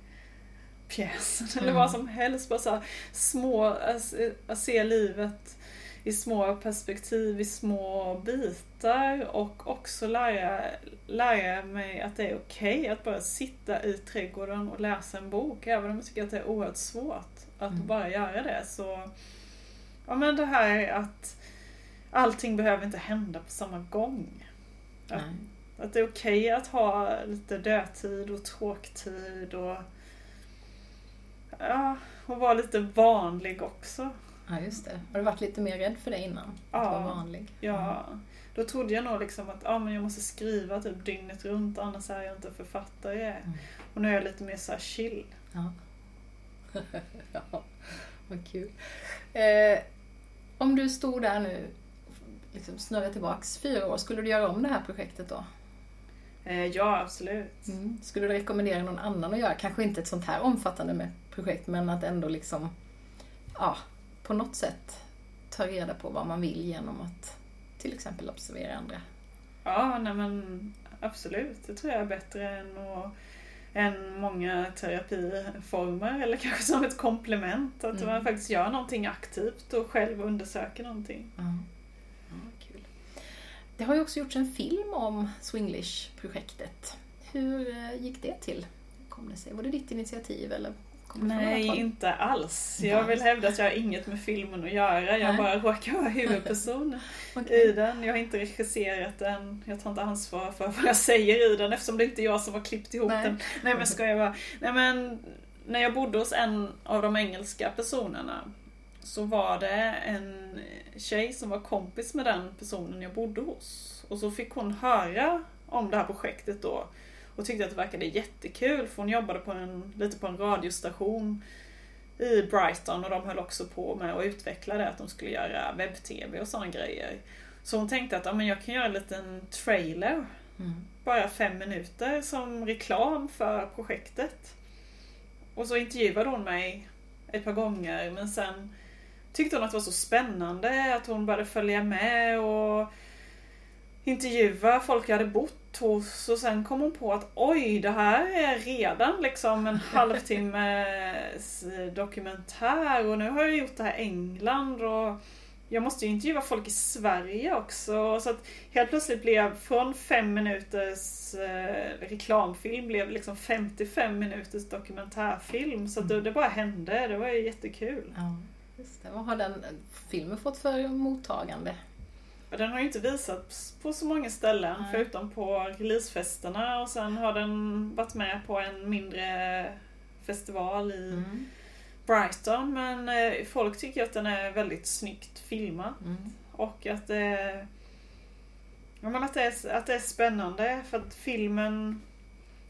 pjäsen eller Mm. vad som helst. Bara så här, små, att, att se livet i små perspektiv, i små bitar och också lära, lära mig att det är okej att bara sitta i trädgården och läsa en bok. Även om jag tycker att det är oerhört svårt att Mm. bara göra det. Så, ja men det här att allting behöver inte hända på samma gång. Att, att det är okej att ha lite dödtid och tråktid och ja, och vara lite vanlig också. Ja, just det. Har du varit lite mer rädd för det innan? Att Ja. vara vanlig? Ja, då trodde jag nog liksom att ja, men jag måste skriva typ dygnet runt annars är jag inte författare. Mm. Och nu är jag lite mer så chill. Ja. ja, vad kul. Eh, om du stod där nu, liksom snurrar tillbaks fyra år, skulle du göra om det här projektet då? Eh, ja, absolut. Mm. Skulle du rekommendera någon annan att göra? Kanske inte ett sånt här omfattande med projekt, men att ändå liksom, ja, på något sätt ta reda på vad man vill genom att till exempel observera andra. Ja, nej men absolut. Det tror jag är bättre än, att, än många terapiformer. Eller kanske som ett komplement. Att Mm. man faktiskt gör någonting aktivt och själv undersöker någonting. Kul. Det har ju också gjorts en film om Swinglish-projektet. Hur eh, gick det till? Kom det sig? Var det ditt initiativ eller Nej, inte alls. Jag vill hävda att jag har inget med filmen att göra. Jag Nej. bara råkar vara huvudperson Okej. i den. Jag har inte regisserat den. Jag tar inte ansvar för vad jag säger i den eftersom det inte är jag som har klippt ihop Nej. den. Nej men ska jag bara. Nej men när jag bodde hos en av de engelska personerna så var det en tjej som var kompis med den personen jag bodde hos. Och så fick hon höra om det här projektet då och tyckte att det verkade jättekul för hon jobbade på en, lite på en radiostation i Brighton och de höll också på med att utveckla det, att de skulle göra webb-tv och sådana grejer. Så hon tänkte att ja, men jag kan göra en liten trailer, Mm. bara fem minuter, som reklam för projektet. Och så intervjuade hon mig ett par gånger men sen tyckte hon att det var så spännande att hon började följa med och intervjua folk jag hade bott hos och sen kom hon på att oj, det här är redan liksom en halvtimmes dokumentär och nu har jag gjort det här i England och jag måste ju intervjua folk i Sverige också. Så att helt plötsligt blev från fem minuters eh, reklamfilm blev liksom 55 minuters dokumentärfilm. Så det, det bara hände. Det var ju jättekul. Ja, just det. Vad har den filmen fått för mottagande? Och Den har ju inte visats på så många ställen Nej. förutom på releasefesterna och sen har den varit med på en mindre festival i Mm. Brighton men eh, folk tycker att den är väldigt snyggt filmad. Mm. Och att det, ja, men att, det är, att det är spännande för att filmen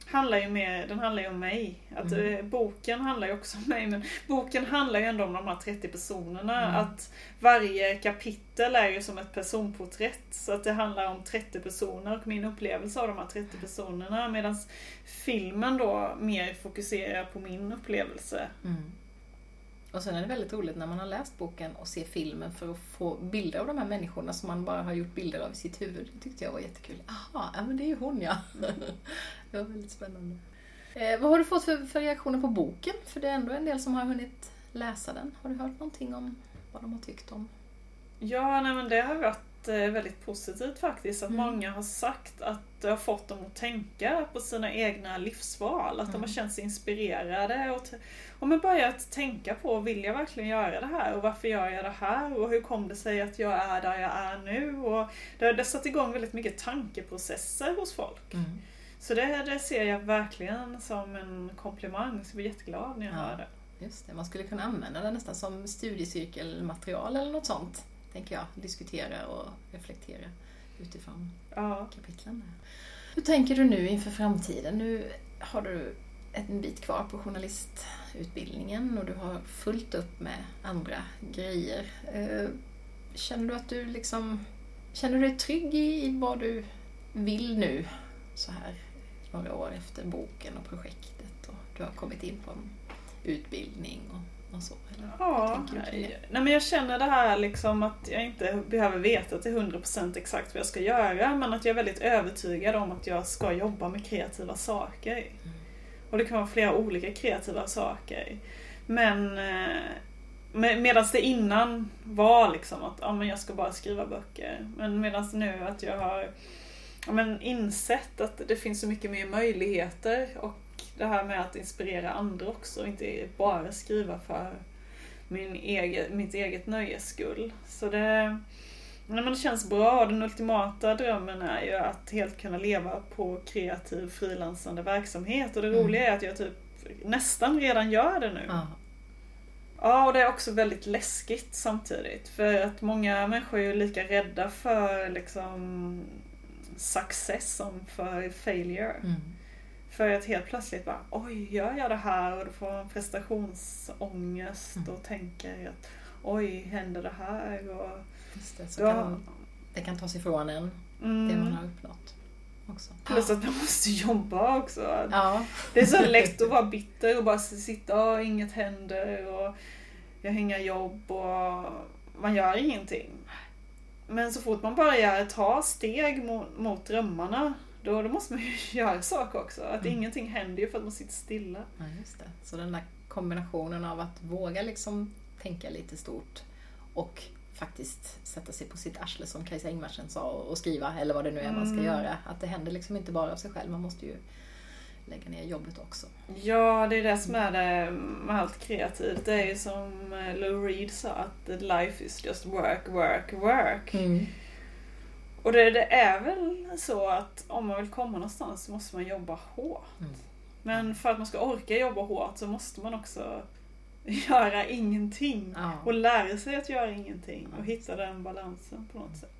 handlar ju mer, den handlar ju om mig. Att, Mm. eh, boken handlar ju också om mig men boken handlar ju ändå om de här 30 personerna. Mm. Att varje kapitel är ju som ett personporträtt. Så att det handlar om 30 personer och min upplevelse av de här 30 personerna. Medan filmen då mer fokuserar på min upplevelse. Mm. Och sen är det väldigt roligt när man har läst boken och ser filmen för att få bilder av de här människorna som man bara har gjort bilder av i sitt huvud. Det tyckte jag var jättekul. Aha, ja men det är ju hon ja. det var väldigt spännande. Eh, vad har du fått för, för reaktioner på boken? För det är ändå en del som har hunnit läsa den. Har du hört någonting om vad de har tyckt om? Ja, nej, men det har varit eh, väldigt positivt faktiskt. Att Mm. många har sagt att det har fått dem att tänka på sina egna livsval. Att de Mm. har känt sig inspirerade och, och men börjat tänka på, vill jag verkligen göra det här? Och varför gör jag det här? Och hur kom det sig att jag är där jag är nu? Och det har det har satt igång väldigt mycket tankeprocesser hos folk. Så det, det ser jag verkligen som en komplimang. Så jag blir jätteglad när jag Ja. hör det. Just det, man skulle kunna använda det nästan som studiecirkelmaterial eller något sånt. Tänker jag. Diskutera och reflektera utifrån Ja. kapitlen. Hur tänker du nu inför framtiden? Nu har du en bit kvar på journalistutbildningen och du har fullt upp med andra grejer. Eh, Känner du att du liksom Känner du dig trygg i, i vad du vill nu så här några år efter boken och projektet och du har kommit in på en utbildning och, och så? Eller? Ja, det? nej men jag känner det här liksom att jag inte behöver veta till 100% exakt vad jag ska göra men att jag är väldigt övertygad om att jag ska jobba med kreativa saker. Mm. Och det kan vara flera olika kreativa saker. Men eh, med, medan det innan var liksom att ja, men jag ska bara skriva böcker. Men medan nu att jag har ja, men insett att det finns så mycket mer möjligheter och det här med att inspirera andra också och inte bara skriva för min egen, mitt eget nöjes skull. Så det, men det känns bra. Den ultimata drömmen är ju att helt kunna leva på kreativ frilansande verksamhet. Och det Mm. roliga är att jag typ nästan redan gör det nu. Ja. Ja, och det är också väldigt läskigt samtidigt. För att många människor är ju lika rädda för liksom success som för failure. Mm. För att helt plötsligt bara, oj, gör jag det här? Och då får man prestationsångest Mm. och tänker att oj, händer det här? Och, Just det, så ja, kan, det kan tas ifrån en, det mm, man har uppnått också. Plus att man måste jobba också. Ja, Det är så lätt att vara bitter och bara sitta och inget händer och jag har inga jobb och man gör ingenting. Men så fort man börjar ta steg mot, mot drömmarna då, då måste man ju göra saker också. Att Mm. ingenting händer ju för att man sitter stilla. Ja, just det. Så den där kombinationen av att våga liksom tänka lite stort och faktiskt sätta sig på sitt arsle som Kajsa Ingmarsen sa och skriva eller vad det nu är man ska Mm. göra. Att det händer liksom inte bara av sig själv, man måste ju lägga ner jobbet också. Ja, det är det som är det med allt kreativt. Det är ju som eh, Lou Reed sa att life is just work, work, work. Och det, det är väl så att om man vill komma någonstans så måste man jobba hårt. Mm. Men för att man ska orka jobba hårt så måste man också göra ingenting. Ja. Och lära sig att göra ingenting och hitta den balansen på något sätt.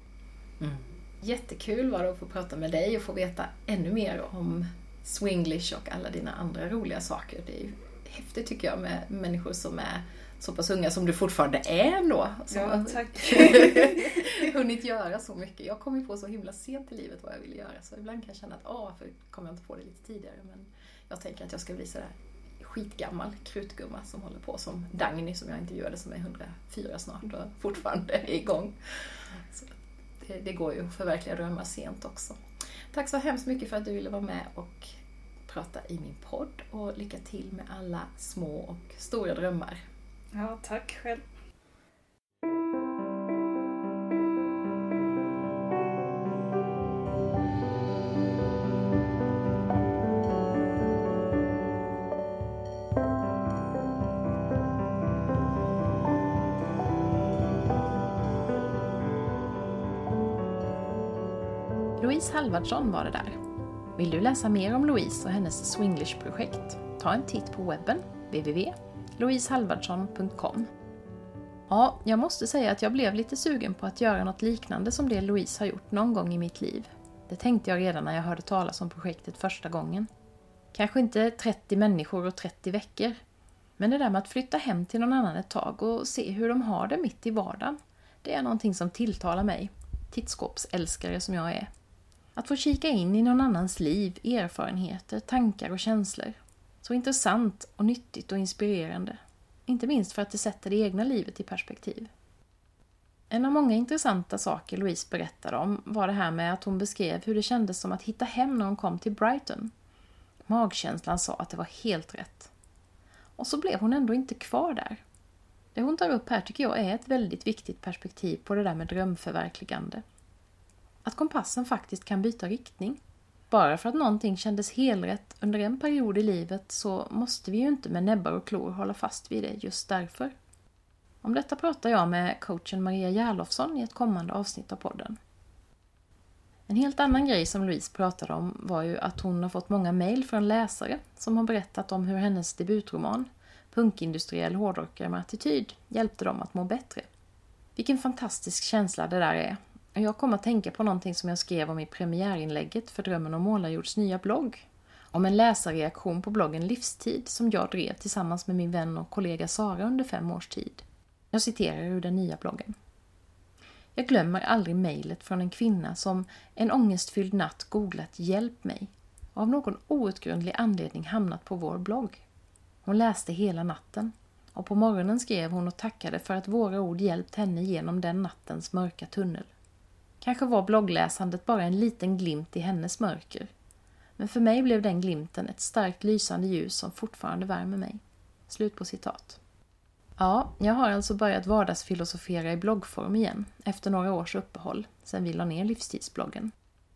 Mm. Jättekul var det att få prata med dig och få veta ännu mer om Swinglish och alla dina andra roliga saker. Det är ju häftigt tycker jag med människor som är så pass unga som du fortfarande är ändå. Som Ja, tack. hunnit göra så mycket. Jag kom ju på så himla sent i livet vad jag ville göra så ibland kan jag känna att åh, varför kom jag inte på det lite tidigare? Men jag tänker att jag ska bli sådär skitgammal krutgumma som håller på som Dagny som jag intervjuade som är 104 snart och fortfarande är igång. Så det, det går ju att förverkliga drömmar sent också. Tack så hemskt mycket för att du ville vara med och prata i min podd och lycka till med alla små och stora drömmar. Ja, tack själv. Louise Halvardsson var det där. Vill du läsa mer om Louise och hennes Swinglish-projekt? Ta en titt på webben, www louisehalvardsson.com. Ja, jag måste säga att jag blev lite sugen på att göra något liknande som det Louise har gjort någon gång i mitt liv. Det tänkte jag redan när jag hörde talas om projektet första gången. Kanske inte 30 människor och 30 veckor. Men det där med att flytta hem till någon annan ett tag och se hur de har det mitt i vardagen. Det är någonting som tilltalar mig, tittskåpsälskare som jag är. Att få kika in i någon annans liv, erfarenheter, tankar och känslor. Så intressant och nyttigt och inspirerande. Inte minst för att det sätter det egna livet i perspektiv. En av många intressanta saker Louise berättade om var det här med att hon beskrev hur det kändes som att hitta hem när hon kom till Brighton. Magkänslan sa att det var helt rätt. Och så blev hon ändå inte kvar där. Det hon tar upp här tycker jag är ett väldigt viktigt perspektiv på det där med drömförverkligande. Att kompassen faktiskt kan byta riktning. Bara för att någonting kändes helrätt under en period i livet så måste vi ju inte med näbbar och klor hålla fast vid det just därför. Om detta pratar jag med coachen Maria Järlofsson i ett kommande avsnitt av podden. En helt annan grej som Louise pratade om var ju att hon har fått många mejl från läsare som har berättat om hur hennes debutroman, Punkindustriell hårdrockare med attityd, hjälpte dem att må bättre. Vilken fantastisk känsla det där är. Jag kom att tänka på någonting som jag skrev om i premiärinlägget för Drömmen om Målarjords nya blogg. Om en läsarreaktion på bloggen Livstid som jag drev tillsammans med min vän och kollega Sara under fem års tid. Jag citerar ur den nya bloggen. Jag glömmer aldrig mejlet från en kvinna som en ångestfylld natt googlat ”Hjälp mig” och av någon outgrundlig anledning hamnat på vår blogg. Hon läste hela natten och på morgonen skrev hon och tackade för att våra ord hjälpt henne genom den nattens mörka tunnel. Kanske var bloggläsandet bara en liten glimt i hennes mörker. Men för mig blev den glimten ett starkt lysande ljus som fortfarande värmer mig. Slut på citat. Ja, jag har alltså börjat vardagsfilosofera i bloggform igen efter några års uppehåll sedan vi la ner livstidsbloggen.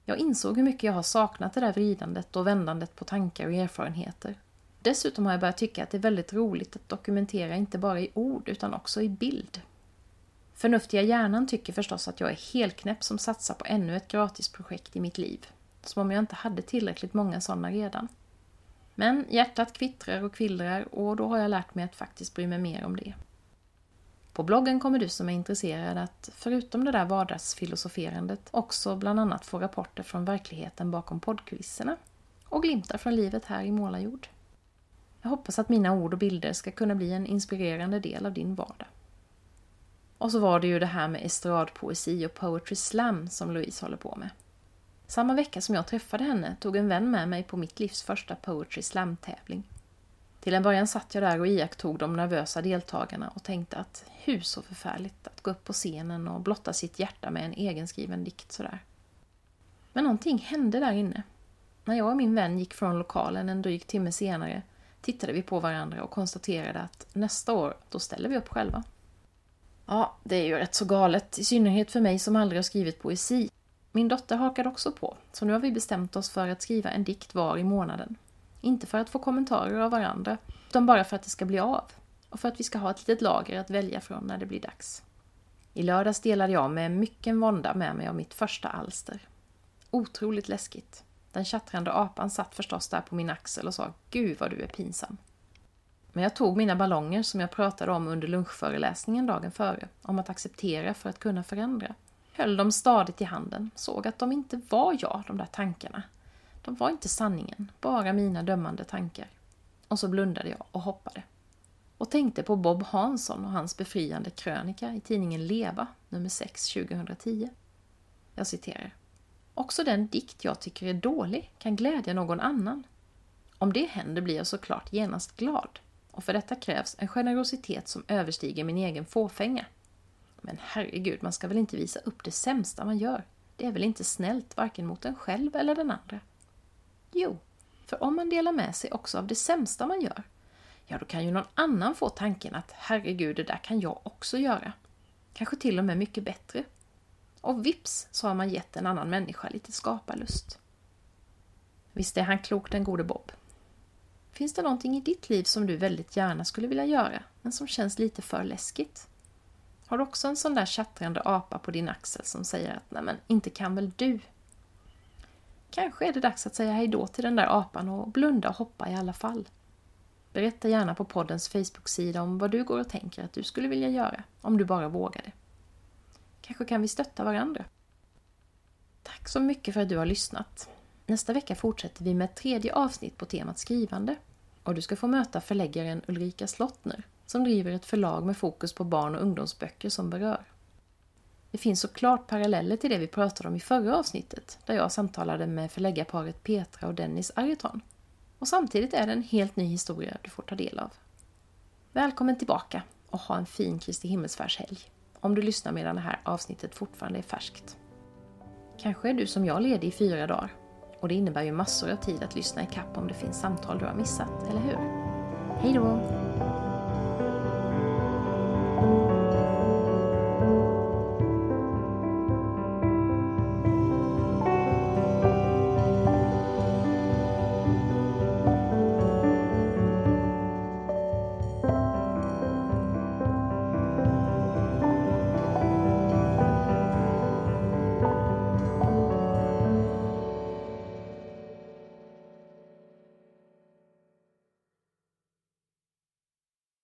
Jag insåg hur mycket jag har saknat det där vridandet och vändandet på tankar och erfarenheter. Dessutom har jag börjat tycka att det är väldigt roligt att dokumentera inte bara i ord utan också i bild. Förnuftiga hjärnan tycker förstås att jag är helknäpp som satsar på ännu ett gratisprojekt i mitt liv. Som om jag inte hade tillräckligt många sådana redan. Men hjärtat kvittrar och kvillrar och då har jag lärt mig att faktiskt bry mig mer om det. På bloggen kommer du som är intresserad att, förutom det där vardagsfilosoferandet, också bland annat få rapporter från verkligheten bakom poddkulisserna och glimtar från livet här i Målarjord. Jag hoppas att mina ord och bilder ska kunna bli en inspirerande del av din vardag. Och så var det ju det här med estradpoesi och poetry slam som Louise håller på med. Samma vecka som jag träffade henne tog en vän med mig på mitt livs första poetry slam-tävling. Till en början satt jag där och iakttog de nervösa deltagarna och tänkte att hur så förfärligt att gå upp på scenen och blotta sitt hjärta med en egenskriven dikt sådär. Men någonting hände där inne. När jag och min vän gick från lokalen en dryg timme senare tittade vi på varandra och konstaterade att nästa år, då ställer vi upp själva. Ja, det är ju rätt så galet, i synnerhet för mig som aldrig har skrivit poesi. Min dotter hakade också på, så nu har vi bestämt oss för att skriva en dikt var i månaden. Inte för att få kommentarer av varandra, utan bara för att det ska bli av. Och för att vi ska ha ett litet lager att välja från när det blir dags. I lördags delade jag med mycken vånda med mig av mitt första alster. Otroligt läskigt. Den tjattrande apan satt förstås där på min axel och sa Gud vad du är pinsam. Men jag tog mina ballonger som jag pratade om under lunchföreläsningen dagen före, om att acceptera för att kunna förändra. Höll dem stadigt i handen, såg att de inte var jag, de där tankarna. De var inte sanningen, bara mina dömande tankar. Och så blundade jag och hoppade. Och tänkte på Bob Hansson och hans befriande krönika i tidningen Leva, nummer 6, 2010. Jag citerar. Också den dikt jag tycker är dålig kan glädja någon annan. Om det händer blir jag såklart genast glad och för detta krävs en generositet som överstiger min egen fåfänga. Men herregud, man ska väl inte visa upp det sämsta man gör? Det är väl inte snällt varken mot en själv eller den andra? Jo, för om man delar med sig också av det sämsta man gör, ja då kan ju någon annan få tanken att herregud, det där kan jag också göra. Kanske till och med mycket bättre. Och vips så har man gett en annan människa lite skaparlust. Visst är han klok den gode Bob. Finns det någonting i ditt liv som du väldigt gärna skulle vilja göra, men som känns lite för läskigt? Har du också en sån där tjattrande apa på din axel som säger att nej men, inte kan väl du? Kanske är det dags att säga hejdå till den där apan och blunda och hoppa i alla fall. Berätta gärna på poddens Facebook-sida om vad du går och tänker att du skulle vilja göra, om du bara vågade. Kanske kan vi stötta varandra. Tack så mycket för att du har lyssnat. Nästa vecka fortsätter vi med ett tredje avsnitt på temat skrivande. Och du ska få möta förläggaren Ulrika Slottner som driver ett förlag med fokus på barn och ungdomsböcker som berör. Det finns såklart paralleller till det vi pratade om i förra avsnittet där jag samtalade med förläggarparet Petra och Dennis Ariton. Och samtidigt är det en helt ny historia du får ta del av. Välkommen tillbaka och ha en fin Kristi himmelsfärdshelg om du lyssnar medan det här avsnittet fortfarande är färskt. Kanske är du som jag ledig i fyra dagar och det innebär ju massor av tid att lyssna i kapp om det finns samtal du har missat, eller hur? Hej då!